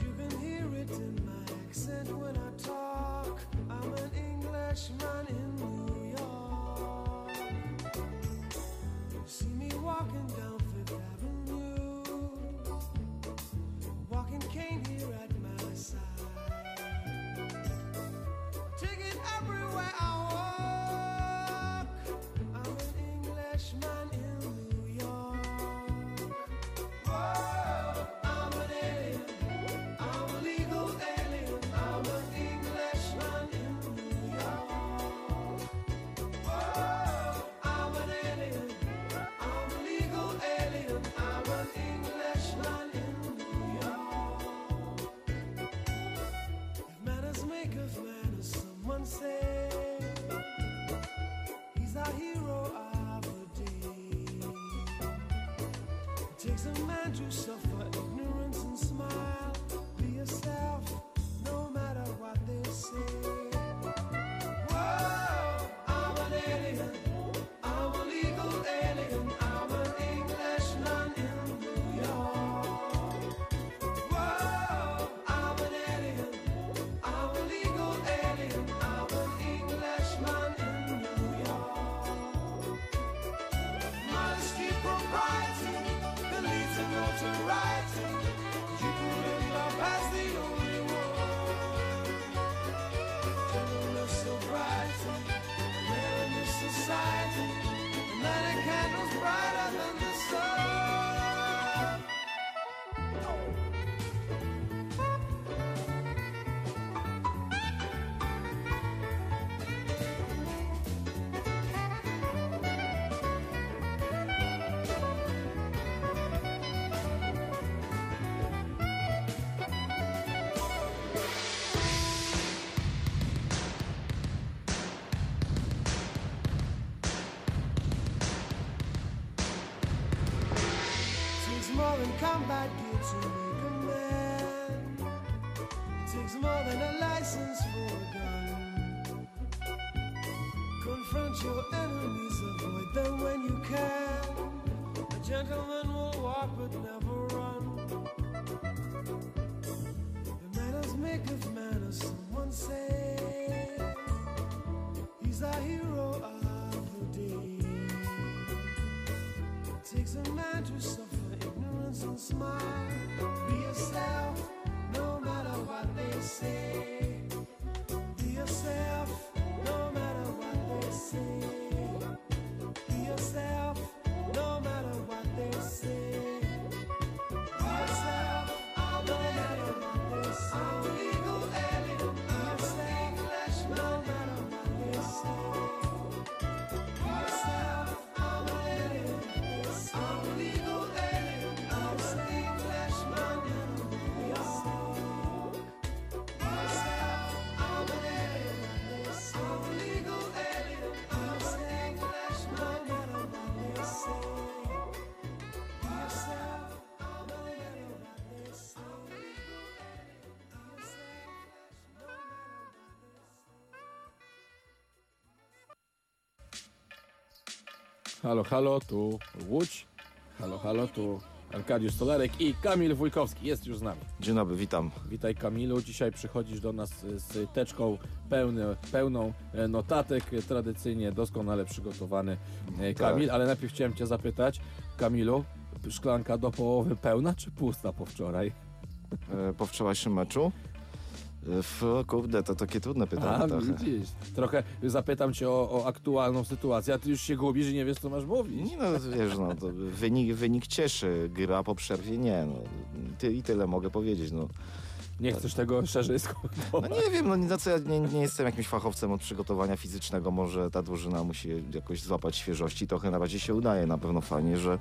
You can hear it in my accent when I talk. I'm an Englishman in New York. You see me walking grande o combat gear to make a man. It takes more than a license for Halo, halo, tu Łódź. Halo, halo, tu Arkadiusz Stolarek i Kamil Wójkowski jest już z nami. Dzień dobry, witam. Witaj Kamilu, dzisiaj przychodzisz do nas z teczką pełny, pełną e, notatek, tradycyjnie doskonale przygotowany e, Kamil, ale najpierw chciałem Cię zapytać, Kamilu, szklanka do połowy pełna czy pusta po wczoraj? E, po wczorajszym meczu W, kurde, to takie trudne pytanie A, trochę. widzisz. Trochę zapytam cię o, o aktualną sytuację, a ty już się gubisz i nie wiesz, co masz mówić. Nie no, wiesz, no, to wynik, wynik cieszy, gra po przerwie nie, no. Ty, I tyle mogę powiedzieć, no. Nie chcesz tego szerzej No skomentować. nie wiem, no nie, no co, ja nie, nie jestem jakimś fachowcem od przygotowania fizycznego, może ta drużyna musi jakoś złapać świeżości, trochę na razie się udaje, na pewno fajnie, że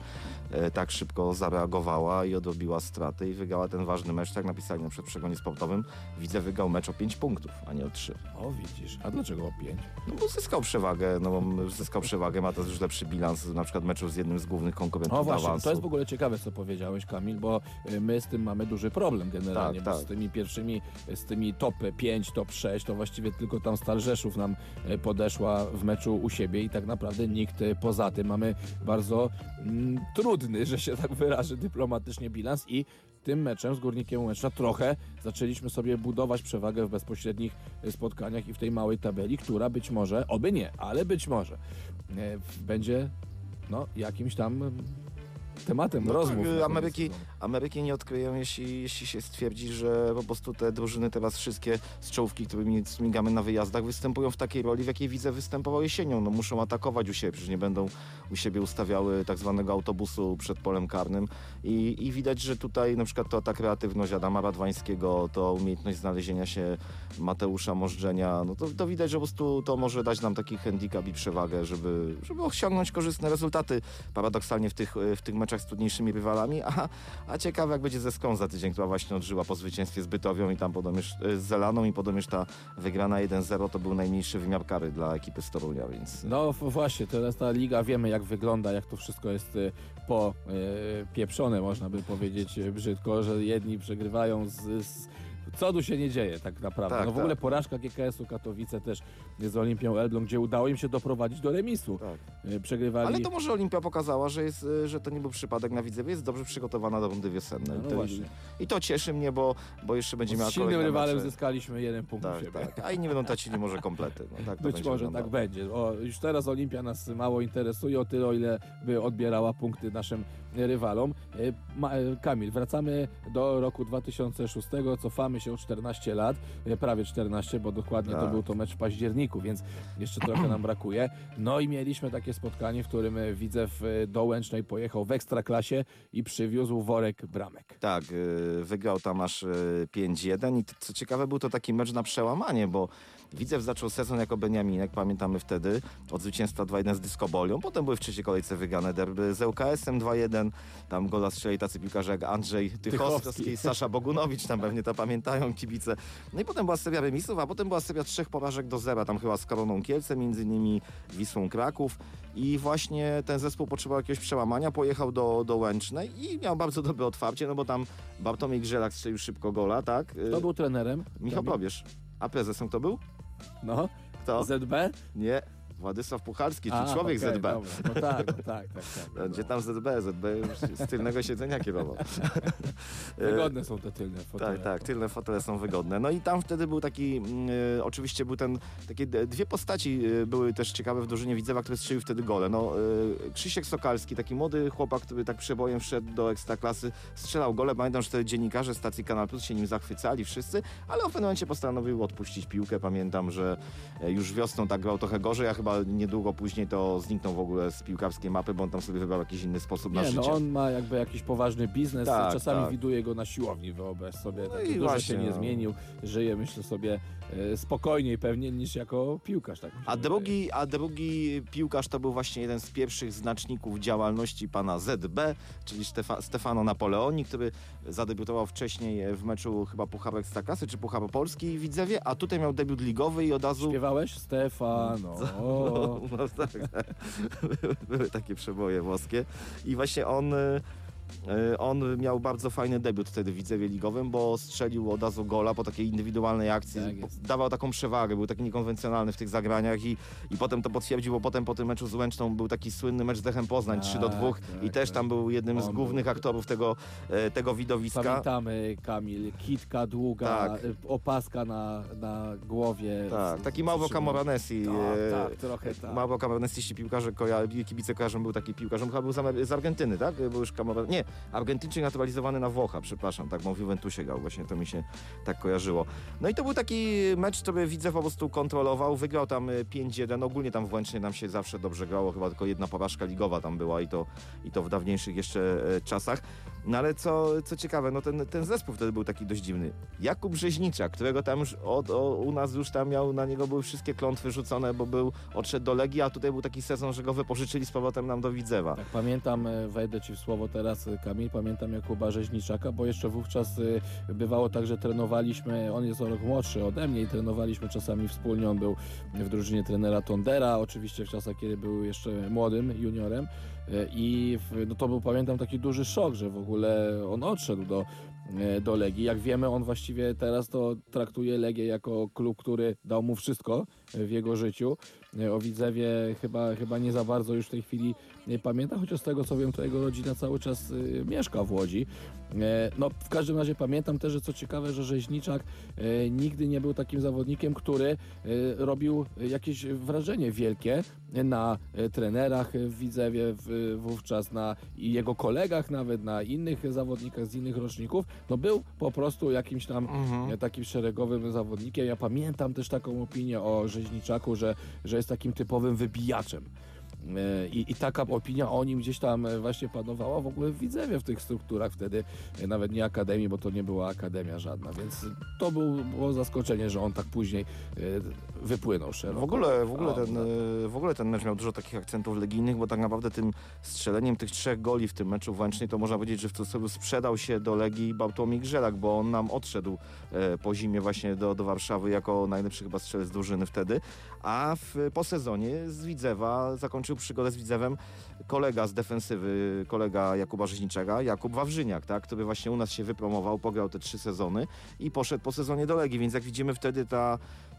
e, tak szybko zareagowała i odrobiła straty i wygrała ten ważny mecz, tak napisali na w przegonie sportowym, widzę wygrał mecz o 5 punktów, a nie o 3. O, widzisz. A dlaczego o pięć? No bo zyskał przewagę, no bo zyskał przewagę, ma też już lepszy bilans, na przykład meczu z jednym z głównych konkurentów O właśnie, to jest w ogóle ciekawe, co powiedziałeś, Kamil, bo y, my z tym mamy duży problem generalnie, Tak, tak. z tymi pierwszymi, z tymi top 5, top 6, to właściwie tylko tam Stal Rzeszów nam y, podeszła w meczu u siebie i tak naprawdę nikt y, poza tym. Mamy bardzo mm, trudny, że się tak wyrażę, dyplomatycznie bilans i tym meczem z Górnikiem Łęczna trochę zaczęliśmy sobie budować przewagę w bezpośrednich spotkaniach i w tej małej tabeli, która być może, oby nie, ale być może będzie no, jakimś tam tematem No rozmów. tak, na koniec Ameryki. Ameryki nie odkryją, jeśli, jeśli się stwierdzi, że po prostu te drużyny teraz wszystkie z czołówki, którymi smigamy na wyjazdach, występują w takiej roli, w jakiej widzę występował jesienią. No muszą atakować u siebie, przecież nie będą u siebie ustawiały tak zwanego autobusu przed polem karnym. I, I widać, że tutaj na przykład to ta kreatywność Adama Radwańskiego, to umiejętność znalezienia się Mateusza Możdżenia, no to, to widać, że po prostu to może dać nam taki handicap i przewagę, żeby, żeby osiągnąć korzystne rezultaty. Paradoksalnie w tych, w tych meczach z trudniejszymi rywalami, a, a ciekawe jak będzie ze Ską za tydzień, która właśnie odżyła po zwycięstwie z Bytowią i tam podobnież z Zelaną i podobnież ta wygrana 1-0 to był najmniejszy wymiar kary dla ekipy z Torunia, więc... No właśnie, teraz ta liga, wiemy jak wygląda, jak to wszystko jest y, po y, pieprzone, można by powiedzieć y, brzydko, że jedni przegrywają z... z co tu się nie dzieje tak naprawdę? Tak, no w tak. ogóle porażka GKS-u Katowice też z Olimpią Elbląg, gdzie udało im się doprowadzić do remisu. Tak. Y, Przegrywali... Ale to może Olimpia pokazała, że, jest, y, że to nie był przypadek na Widzewie, jest dobrze przygotowana do rundy wiosennej. No to. I to cieszy mnie, bo, bo jeszcze będzie miała z silnym rywalem mecze. zyskaliśmy jeden punkt Tak, siebie. tak. A inni będą tracili może komplety. No, tak Być może wyglądało. tak będzie. O, już teraz Olimpia nas mało interesuje, o tyle o ile by odbierała punkty naszym rywalom. E, e, Kamil, wracamy do roku 2006, cofamy się o 14 lat, e, prawie 14, bo dokładnie to Tak. był to mecz w październiku, więc jeszcze trochę nam brakuje. No i mieliśmy takie spotkanie, w którym e, Widzew e, do Łęcznej pojechał w Ekstraklasie i przywiózł worek bramek. Tak, wygrał tam aż y, 5-1 i co ciekawe był to taki mecz na przełamanie, bo Widzew zaczął sezon jako Beniaminek, pamiętamy wtedy, od zwycięstwa 2-1 z Dyskobolią, potem były w trzeciej kolejce wygrane derby z ŁKS-em 2-1, tam gola strzeli tacy piłkarze jak Andrzej Tychowski. Sasza Bogunowicz, tam pewnie to pamiętają kibice. No i potem była seria remisów, a potem była seria trzech porażek do zera, tam chyba z Koroną Kielce, między innymi Wisłą Kraków i właśnie ten zespół potrzebował jakiegoś przełamania, pojechał do, do Łęcznej i miał bardzo dobre otwarcie, no bo tam Bartłomiej Grzelak strzelił szybko gola, tak? Y, Kto był trenerem? Michał? Probierz. A prezesem kto był? No, Kto? ZB? Nie, Władysław Puchalski, czyli A, człowiek okej, ZB. dobra. No tak, no tak, tak. tak. Gdzie tam ZB? ZB już z tylnego siedzenia kierował. Wygodne są te tylne fotele. Tak, tak, tylne fotele są wygodne. No i tam wtedy był taki, mm, e, oczywiście był ten, takie dwie postaci e, były też ciekawe w drużynie Widzewa, który strzelił wtedy gole. No, e, Krzysiek Sokalski, taki młody chłopak, który tak przebojem wszedł do Ekstraklasy, strzelał gole. Pamiętam, że wtedy dziennikarze stacji Kanal Plus się nim zachwycali wszyscy, ale w pewnym momencie postanowił odpuścić piłkę. Pamiętam, że e, już wiosną tak grał trochę gorzej, a chyba niedługo później to zniknął w ogóle z piłkarskiej mapy, bo on tam sobie wybrał jakiś inny sposób na Nie, życie. no on ma jakby jakiś poważny biznes, Tak, czasami tak. widuje go na siłowni, wyobraź sobie. No tak, i dużo się nie no. zmienił, żyje myślę sobie e, spokojniej pewnie niż jako piłkarz. Tak A wydaje. drugi, a drugi piłkarz to był właśnie jeden z pierwszych znaczników działalności pana ZB, czyli Stefa, Stefano Napoleoni, który zadebiutował wcześniej w meczu chyba Pucharu Ekstraklasy czy Pucharu Polski w Widzewie, a tutaj miał debiut ligowy i od razu... Śpiewałeś? Stefano. No, tak, tak. Były takie przeboje włoskie i właśnie on... y, On miał bardzo fajny debiut wtedy w Widzewie Ligowym, bo strzelił od razu gola po takiej indywidualnej akcji. Tak. Dawał taką przewagę, był taki niekonwencjonalny w tych zagraniach i, i potem to potwierdził, bo potem po tym meczu z Łęczną był taki słynny mecz z Dechem Poznań 3 do Tak, 2 tak, i też tak. tam był jednym z głównych był- aktorów tego, e, tego widowiska. Pamiętamy, Kamil, kitka długa, Tak. e, opaska na, na głowie. Tak, z- taki Mauro Camoranesi. Tak, e, tak, trochę tak. Mauro Camoranesi, jeśli piłkarze koja, kibice kojarzą, był taki piłkarz, on chyba był z, Amery- z Argentyny, tak? Był już Camoran... Nie, nie, Argentyńczyk naturalizowany na Włocha, przepraszam, tak, bo w Juventusie grał, właśnie to mi się tak kojarzyło. No i to był taki mecz, który widzę po prostu kontrolował, wygrał tam y, 5-1, ogólnie tam w Łęcznie nam się zawsze dobrze grało, chyba tylko jedna porażka ligowa tam była i to, i to w dawniejszych jeszcze e, czasach. No ale co, co ciekawe, no ten, ten zespół wtedy był taki dość dziwny. Jakub Rzeźnicza, którego tam już od, o, u nas już tam miał, na niego były wszystkie klątwy rzucone, bo był, odszedł do Legii, a tutaj był taki sezon, że go wypożyczyli z powrotem nam do Widzewa. Tak, pamiętam, e, wejdę ci w słowo teraz, Kamil, pamiętam Jakuba Rzeźniczaka, bo jeszcze wówczas e, bywało tak, że trenowaliśmy, on jest o rok młodszy ode mnie i trenowaliśmy czasami wspólnie, on był w drużynie trenera Tondera, oczywiście w czasach, kiedy był jeszcze młodym juniorem e, i no to był, pamiętam, taki duży szok, że w ogóle on odszedł do, e, do Legii. Jak wiemy, on właściwie teraz to traktuje Legię jako klub, który dał mu wszystko w jego życiu. O Widzewie chyba, chyba nie za bardzo już w tej chwili nie pamięta, chociaż z tego co wiem, to jego rodzina cały czas y, mieszka w Łodzi. E, no, w każdym razie pamiętam też, że co ciekawe, że Rzeźniczak e, nigdy nie był takim zawodnikiem, który e, robił jakieś wrażenie wielkie na e, trenerach w Widzewie w, wówczas, na jego kolegach nawet, na innych zawodnikach z innych roczników. No był po prostu jakimś tam e, takim szeregowym zawodnikiem. Ja pamiętam też taką opinię o Rzeźniczaku, że, że jest takim typowym wybijaczem. E, I, I taka opinia o nim gdzieś tam e, właśnie panowała w ogóle w Widzewie w tych strukturach wtedy, e, nawet nie akademii, bo to nie była akademia żadna, więc to był, było zaskoczenie, że on tak później wypłynął szeroko. W ogóle, w, ogóle ten, e, w ogóle ten mecz miał dużo takich akcentów legijnych, bo tak naprawdę tym strzeleniem tych trzech goli w tym meczu w Łęcznej to można powiedzieć, że w cudzysłowie sprzedał się do Legii Bartłomiej Grzelak, bo on nam odszedł po zimie właśnie do, do Warszawy jako najlepszy chyba strzelec drużyny wtedy, a w, po sezonie z Widzewa zakończył przygodę z Widzewem kolega z defensywy, kolega Jakuba Rzeźniczego, Jakub Wawrzyniak, tak, który właśnie u nas się wypromował, pograł te trzy sezony i poszedł po sezonie do Legii, więc jak widzimy wtedy ta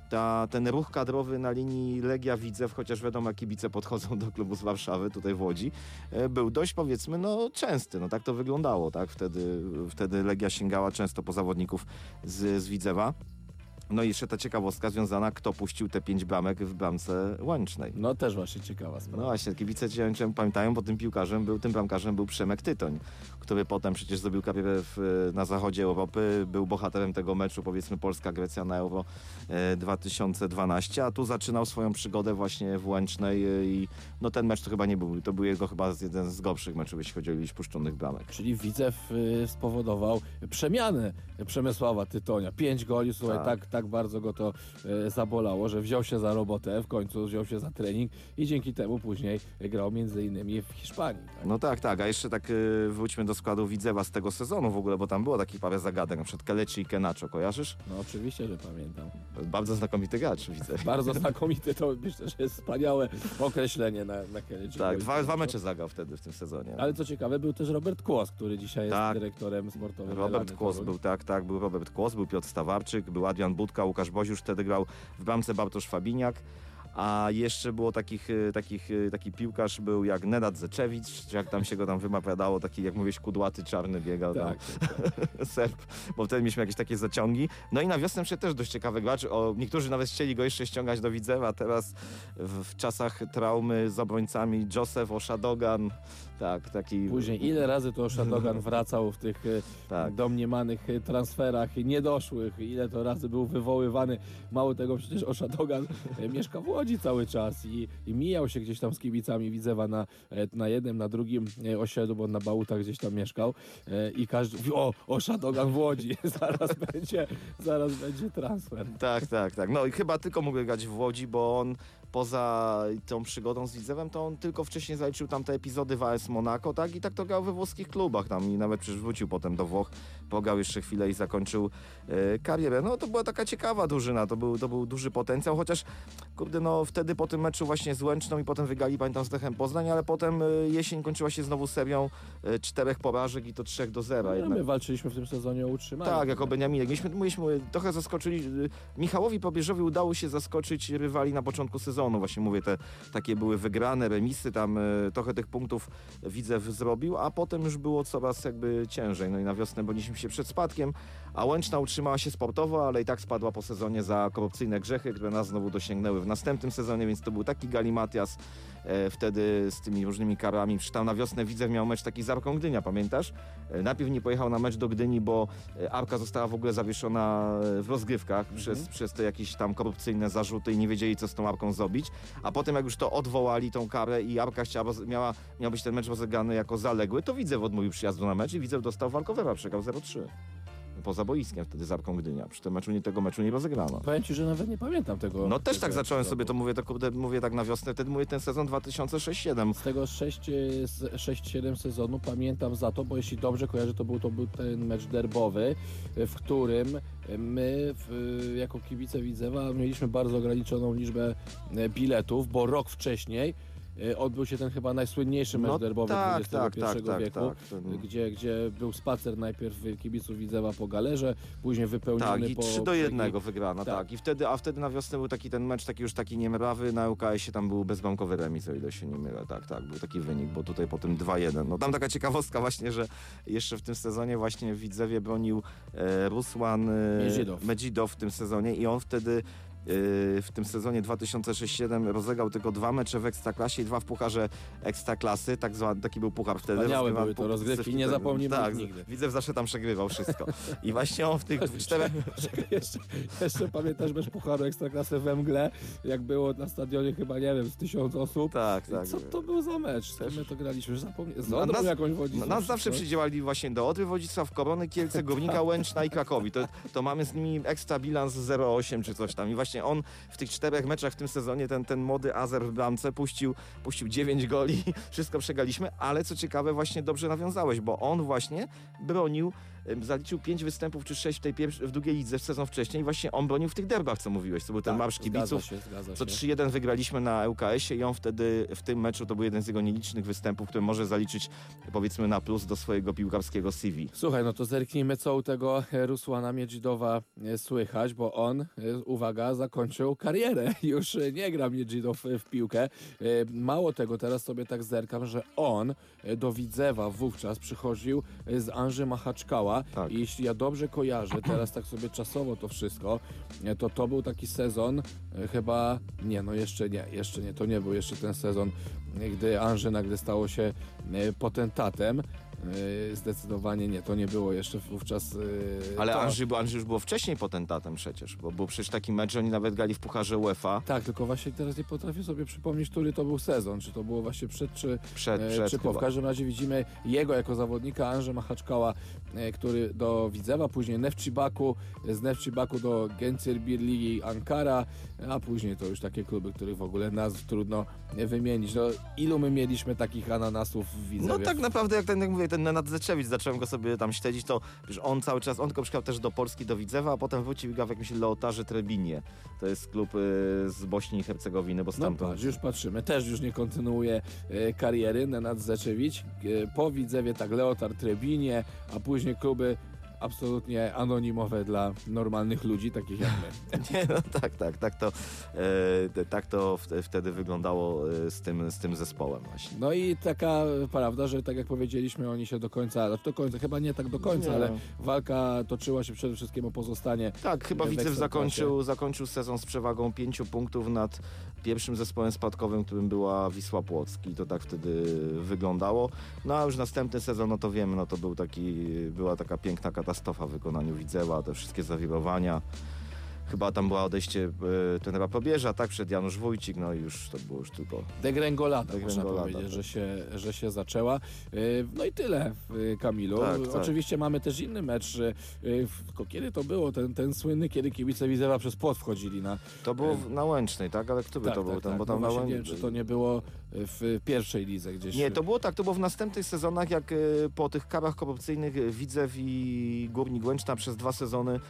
ta, ten ruch kadrowy na linii Legia Widzew, chociaż wiadomo, kibice podchodzą do klubu z Warszawy, tutaj w Łodzi, e, był dość powiedzmy, no częsty, no tak to wyglądało, tak, wtedy, wtedy Legia sięgała często po zawodników z, z Widzewa. No i jeszcze ta ciekawostka związana, kto puścił te pięć bramek w bramce Łęcznej. No też właśnie ciekawa No sprawa. właśnie, kibice cię pamiętają, bo tym piłkarzem był, tym bramkarzem był Przemek Tytoń, który potem przecież zrobił karierę w, na zachodzie Europy, był bohaterem tego meczu, powiedzmy Polska-Grecja na Euro e, 2012, a tu zaczynał swoją przygodę właśnie w Łęcznej e, i no ten mecz to chyba nie był, to był jego chyba jeden z gorszych meczów, jeśli chodzi o liczbę puszczonych bramek. Czyli Widzew y, spowodował przemianę Przemysława Tytonia. Pięć goli, słuchaj, Tak. tak, tak bardzo go to y, zabolało, że wziął się za robotę, w końcu wziął się za trening i dzięki temu później grał między innymi w Hiszpanii. Tak? No tak, tak, a jeszcze tak e, wróćmy do składu Widzewa z tego sezonu w ogóle, bo tam było takich parę zagadek, na przykład Kelechi i Kenacho, kojarzysz? No oczywiście, że pamiętam. Bardzo znakomity gracz, widzę. Bardzo znakomity, to myślę, że jest wspaniałe określenie na, na Kelechi. Tak, dwa, dwa mecze zagrał wtedy w tym sezonie. Ale co ciekawe, był też Robert Kłos, który dzisiaj jest Tak. dyrektorem sportowym. Robert Elany Kłos był, tak, tak, był Robert Kłos, był Piotr Stawarczyk, był Adrian Budka, Łukasz Boziusz wtedy grał w bramce Bartosz Fabiniak, a jeszcze było takich, e, takich, e, taki piłkarz był jak Nenad Zeczewicz, jak tam się go tam wymawiadało, taki jak mówisz kudłaty, czarny biegał tam. Tak, Serb, bo wtedy mieliśmy jakieś takie zaciągi. No i na wiosnę przyszedł też dość ciekawy gracz. O, niektórzy nawet chcieli go jeszcze ściągać do Widzewa, teraz w, w czasach traumy z obrońcami Joseph Oshadogan, tak, taki... Później ile razy to Szadogan wracał w tych e, Tak. domniemanych transferach niedoszłych, ile to razy był wywoływany. Mało tego, przecież Oszadogan e, mieszka w Łodzi cały czas i, i mijał się gdzieś tam z kibicami Widzewa na, e, na jednym, na drugim e, osiedlu, bo na Bałutach gdzieś tam mieszkał e, i każdy mówi, o, Oszadogan w Łodzi, zaraz będzie, zaraz będzie transfer. Tak, tak, tak. No i chyba tylko mógł grać w Łodzi, bo on poza tą przygodą z Widzewem, to on tylko wcześniej zaliczył tam te epizody w AS Monaco, tak? I tak to grał we włoskich klubach tam i nawet przecież wrócił potem do Włoch, pograł jeszcze chwilę i zakończył e, karierę. No to była taka ciekawa drużyna, to był, to był duży potencjał, chociaż kurde, no wtedy po tym meczu właśnie z Łęczną i potem wygali, pamiętam, z Lechem Poznań, ale potem e, jesień kończyła się znowu serią e, czterech porażek i to trzech do zera. No, jednak. my walczyliśmy w tym sezonie o utrzymanie. Tak, jako Beniaminek. Mieliśmy, mieliśmy trochę zaskoczyli. y, Michałowi Probierzowi udało się zaskoczyć rywali na początku sezonu. Właśnie mówię, te takie były wygrane remisy, tam y, trochę tych punktów Widzew zrobił, a potem już było coraz jakby ciężej. No i na wiosnę broniliśmy się przed spadkiem, a Łęczna utrzymała się sportowo, ale i tak spadła po sezonie za korupcyjne grzechy, które nas znowu dosięgnęły w następnym sezonie, więc to był taki galimatias. E, wtedy z tymi różnymi karami. Przy tam na wiosnę Widzew miał mecz taki z Arką Gdynia, pamiętasz? E, najpierw nie pojechał na mecz do Gdyni, bo e, Arka została w ogóle zawieszona w rozgrywkach przez, przez te jakieś tam korupcyjne zarzuty i nie wiedzieli, co z tą Arką zrobić. A potem jak już to odwołali, tą karę i Arka chciała, miała, miał być ten mecz rozegrany jako zaległy, to Widzew odmówił przyjazdu na mecz i Widzew dostał walkowera, przegrał 0-3. Poza boiskiem wtedy z Arką Gdynia. Przy tym meczu nie, tego meczu nie rozegrano. Powiem ci, że nawet nie pamiętam tego. No też tak zacząłem epizodu. sobie, to mówię, to mówię tak na wiosnę, wtedy mówię ten sezon 2006-2007. Z tego 6-7 sezonu pamiętam za to, bo jeśli dobrze kojarzę, to był, to był ten mecz derbowy, w którym my w, jako kibice Widzewa mieliśmy bardzo ograniczoną liczbę e, biletów, bo rok wcześniej e, odbył się ten chyba najsłynniejszy mecz No derbowy tak, XXI tak, tak, tak, wieku, tak. Ten- Gdzie, gdzie był spacer najpierw kibiców Widzewa po galerze, później wypełniony Tak, i po... 3 do 1 wygrano, Tak. tak. I wtedy, a wtedy na wiosnę był taki ten mecz, taki już taki niemrawy, na UKS-ie tam był bezbramkowy remis, o ile się nie mylę, tak, tak, był taki wynik, bo tutaj potem 2-1. No tam taka ciekawostka właśnie, że jeszcze w tym sezonie właśnie w Widzewie bronił e, Rusłan e, Medzidow. Medzidow w tym sezonie i on wtedy w tym sezonie 2006-2007 rozegrał tylko dwa mecze w Ekstraklasie i dwa w Pucharze Ekstraklasy, tak zwany, taki był puchar wtedy. Wspaniałe były to rozgrywki, nie tak, zapomnimy tak, nigdy. Widzew zawsze tam przegrywał wszystko. I właśnie on w tych czterech... jeszcze, jeszcze pamiętasz mecz Pucharu Ekstraklasy we mgle, jak było na stadionie chyba, nie wiem, z tysiąc osób. Tak, tak. Co to był za mecz? Kim my to graliśmy? Już zapomniałem. Z Na- Odrą nas- jakąś wodzicą. No, nas zawsze przydziałali właśnie do Odry, Wodzisław, Korony, Kielce, Górnika, Łęczna i Krakowi. To, to mamy z nimi ekstra bilans 0,8 czy coś tam. I właśnie on w tych czterech meczach w tym sezonie, ten, ten młody Azer w bramce puścił, puścił 9 goli, wszystko przegraliśmy, ale co ciekawe właśnie dobrze nawiązałeś, bo on właśnie bronił, zaliczył 5 występów czy 6 w tej w drugiej lidze w sezon wcześniej i właśnie on bronił w tych derbach, co mówiłeś, co był ten marsz kibiców. Tak, Zgadza się, zgadza Co się. 3-1 wygraliśmy na ŁKS-ie i on wtedy w tym meczu to był jeden z jego nielicznych występów, który może zaliczyć powiedzmy na plus do swojego piłkarskiego CV. Słuchaj, no to zerknijmy, co u tego e, Rusłana Miedzidowa e, słychać, bo on, e, uwaga, zakończył karierę. Już nie gra Miedzidow w piłkę. Mało tego, teraz sobie tak zerkam, że on do Widzewa wówczas przychodził z Anży Machaczkała Tak. i jeśli ja dobrze kojarzę, teraz tak sobie czasowo to wszystko, to to był taki sezon, e, chyba, nie, no jeszcze nie, jeszcze nie, to nie był jeszcze ten sezon, gdy Anży nagle stało się e, potentatem. E, Zdecydowanie nie, to nie było jeszcze wówczas. Ale to. Andrzej, Andrzej już było wcześniej potentatem przecież, bo był przecież taki mecz, że oni nawet grali w Pucharze UEFA Tak, tylko właśnie teraz nie potrafię sobie przypomnieć, który to był sezon. Czy to było właśnie przed, czy, przed, przed czy po. W każdym razie widzimy jego jako zawodnika, Andrze Machaczkała, który do Widzewa, później Nefcibaku, z Nefcibaku do Gencerbirligi Ankara, a później to już takie kluby, których w ogóle nazw trudno e, wymienić. No, ilu my mieliśmy takich ananasów w Widzewie? No tak naprawdę, jak ten, jak mówię, ten Nenad Zeczewicz, zacząłem go sobie tam śledzić, to wiesz, on cały czas, on tylko przyjechał też do Polski, do Widzewa, a potem wrócił w jakimś Leotarze Trebinie. To jest klub y, z Bośni i Hercegowiny, bo No stamtąd... patrz, już patrzymy. Też już nie kontynuuje e, kariery Nenad Zeczewicz. E, po Widzewie tak Leotar Trebinie, a później kluby absolutnie anonimowe dla normalnych ludzi, takich jak my. Nie, no tak, tak, tak to, e, tak to wtedy wyglądało e, z, tym, z tym zespołem właśnie. No i taka prawda, że tak jak powiedzieliśmy, oni się do końca, znaczy do końca, chyba nie tak do końca, Nie. ale walka toczyła się przede wszystkim o pozostanie. Tak, chyba Widzew zakończył, zakończył sezon z przewagą pięciu punktów nad pierwszym zespołem spadkowym, którym była Wisła Płocki. To tak wtedy wyglądało. No a już następny sezon, no to wiemy, no to był taki, była taka piękna katastrofa w wykonaniu Widzewa, te wszystkie zawirowania. Chyba tam była odejście e, tenera Probierza, tak, przed Janusz Wójcik, no i już to było już tylko... Degrengolada, można Degrengolada, powiedzieć, tak. że się, że się zaczęła. E, No i tyle, e, Kamilu. Tak, tak. Oczywiście mamy też inny mecz. Tylko kiedy to było? Ten, ten słynny, kiedy kibice Widzewa przez płot wchodzili na... To było w, na Łęcznej, tak? Ale który Tak, to był tak, ten? tak. Bo No tam na właśnie Łę... nie wiem, czy to nie było w pierwszej lidze gdzieś. Nie, to było tak, to było w następnych sezonach, jak po tych karach korupcyjnych Widzew i Górnik Łęczna przez dwa sezony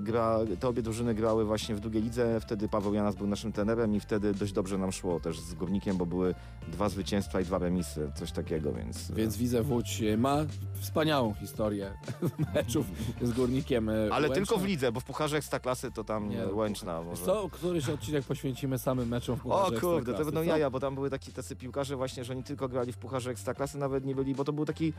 gra, te obie drużyny grały właśnie w drugiej lidze, wtedy Paweł Janas był naszym trenerem i wtedy dość dobrze nam szło też z Górnikiem, bo były dwa zwycięstwa i dwa remisy, coś takiego, więc... e, Więc Widzew Łódź ma wspaniałą historię meczów z Górnikiem e, Ale Łęczna. tylko w lidze, bo w Pucharze Ekstraklasy to tam Nie, Łęczna może... Co, któryś odcinek poświęcimy samym meczom w O Pucharze kurde, to będą jaja, bo tam były taki, tacy piłkarze właśnie, że oni tylko grali w Pucharze Ekstraklasy, nawet nie byli, bo to był taki,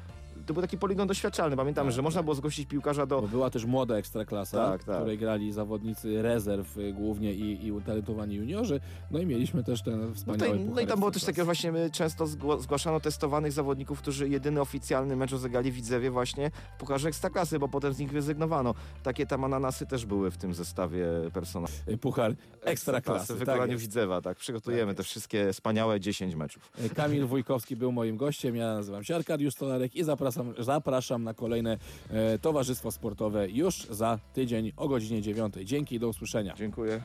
to był taki poligon doświadczalny. Pamiętam, Tak, że można tak. było zgłosić piłkarza do, Bo była też młoda ekstraklasa, Tak, tak. w której grali zawodnicy z rezerw y, głównie i, i utalentowani juniorzy. No i mieliśmy też ten No, wspaniały to, no i tam było też takie właśnie, często zgłaszano testowanych zawodników, którzy jedyny oficjalny mecz rozegrali Widzewie właśnie w Pucharze Ekstraklasy, bo potem z nich rezygnowano. Takie tam ananasy też były w tym zestawie personalnym. Puchar Ekstraklasy. w tak wykonaniu jest. Widzewa, tak. Przygotujemy Tak te wszystkie wspaniałe 10 meczów. Y, Kamil Wójkowski był moim gościem, ja nazywam się Arkadiusz Stolarek i zapraszam, zapraszam na kolejne e, towarzystwo sportowe już za tydzień o godzinie 9. Dzięki i do usłyszenia. Dziękuję.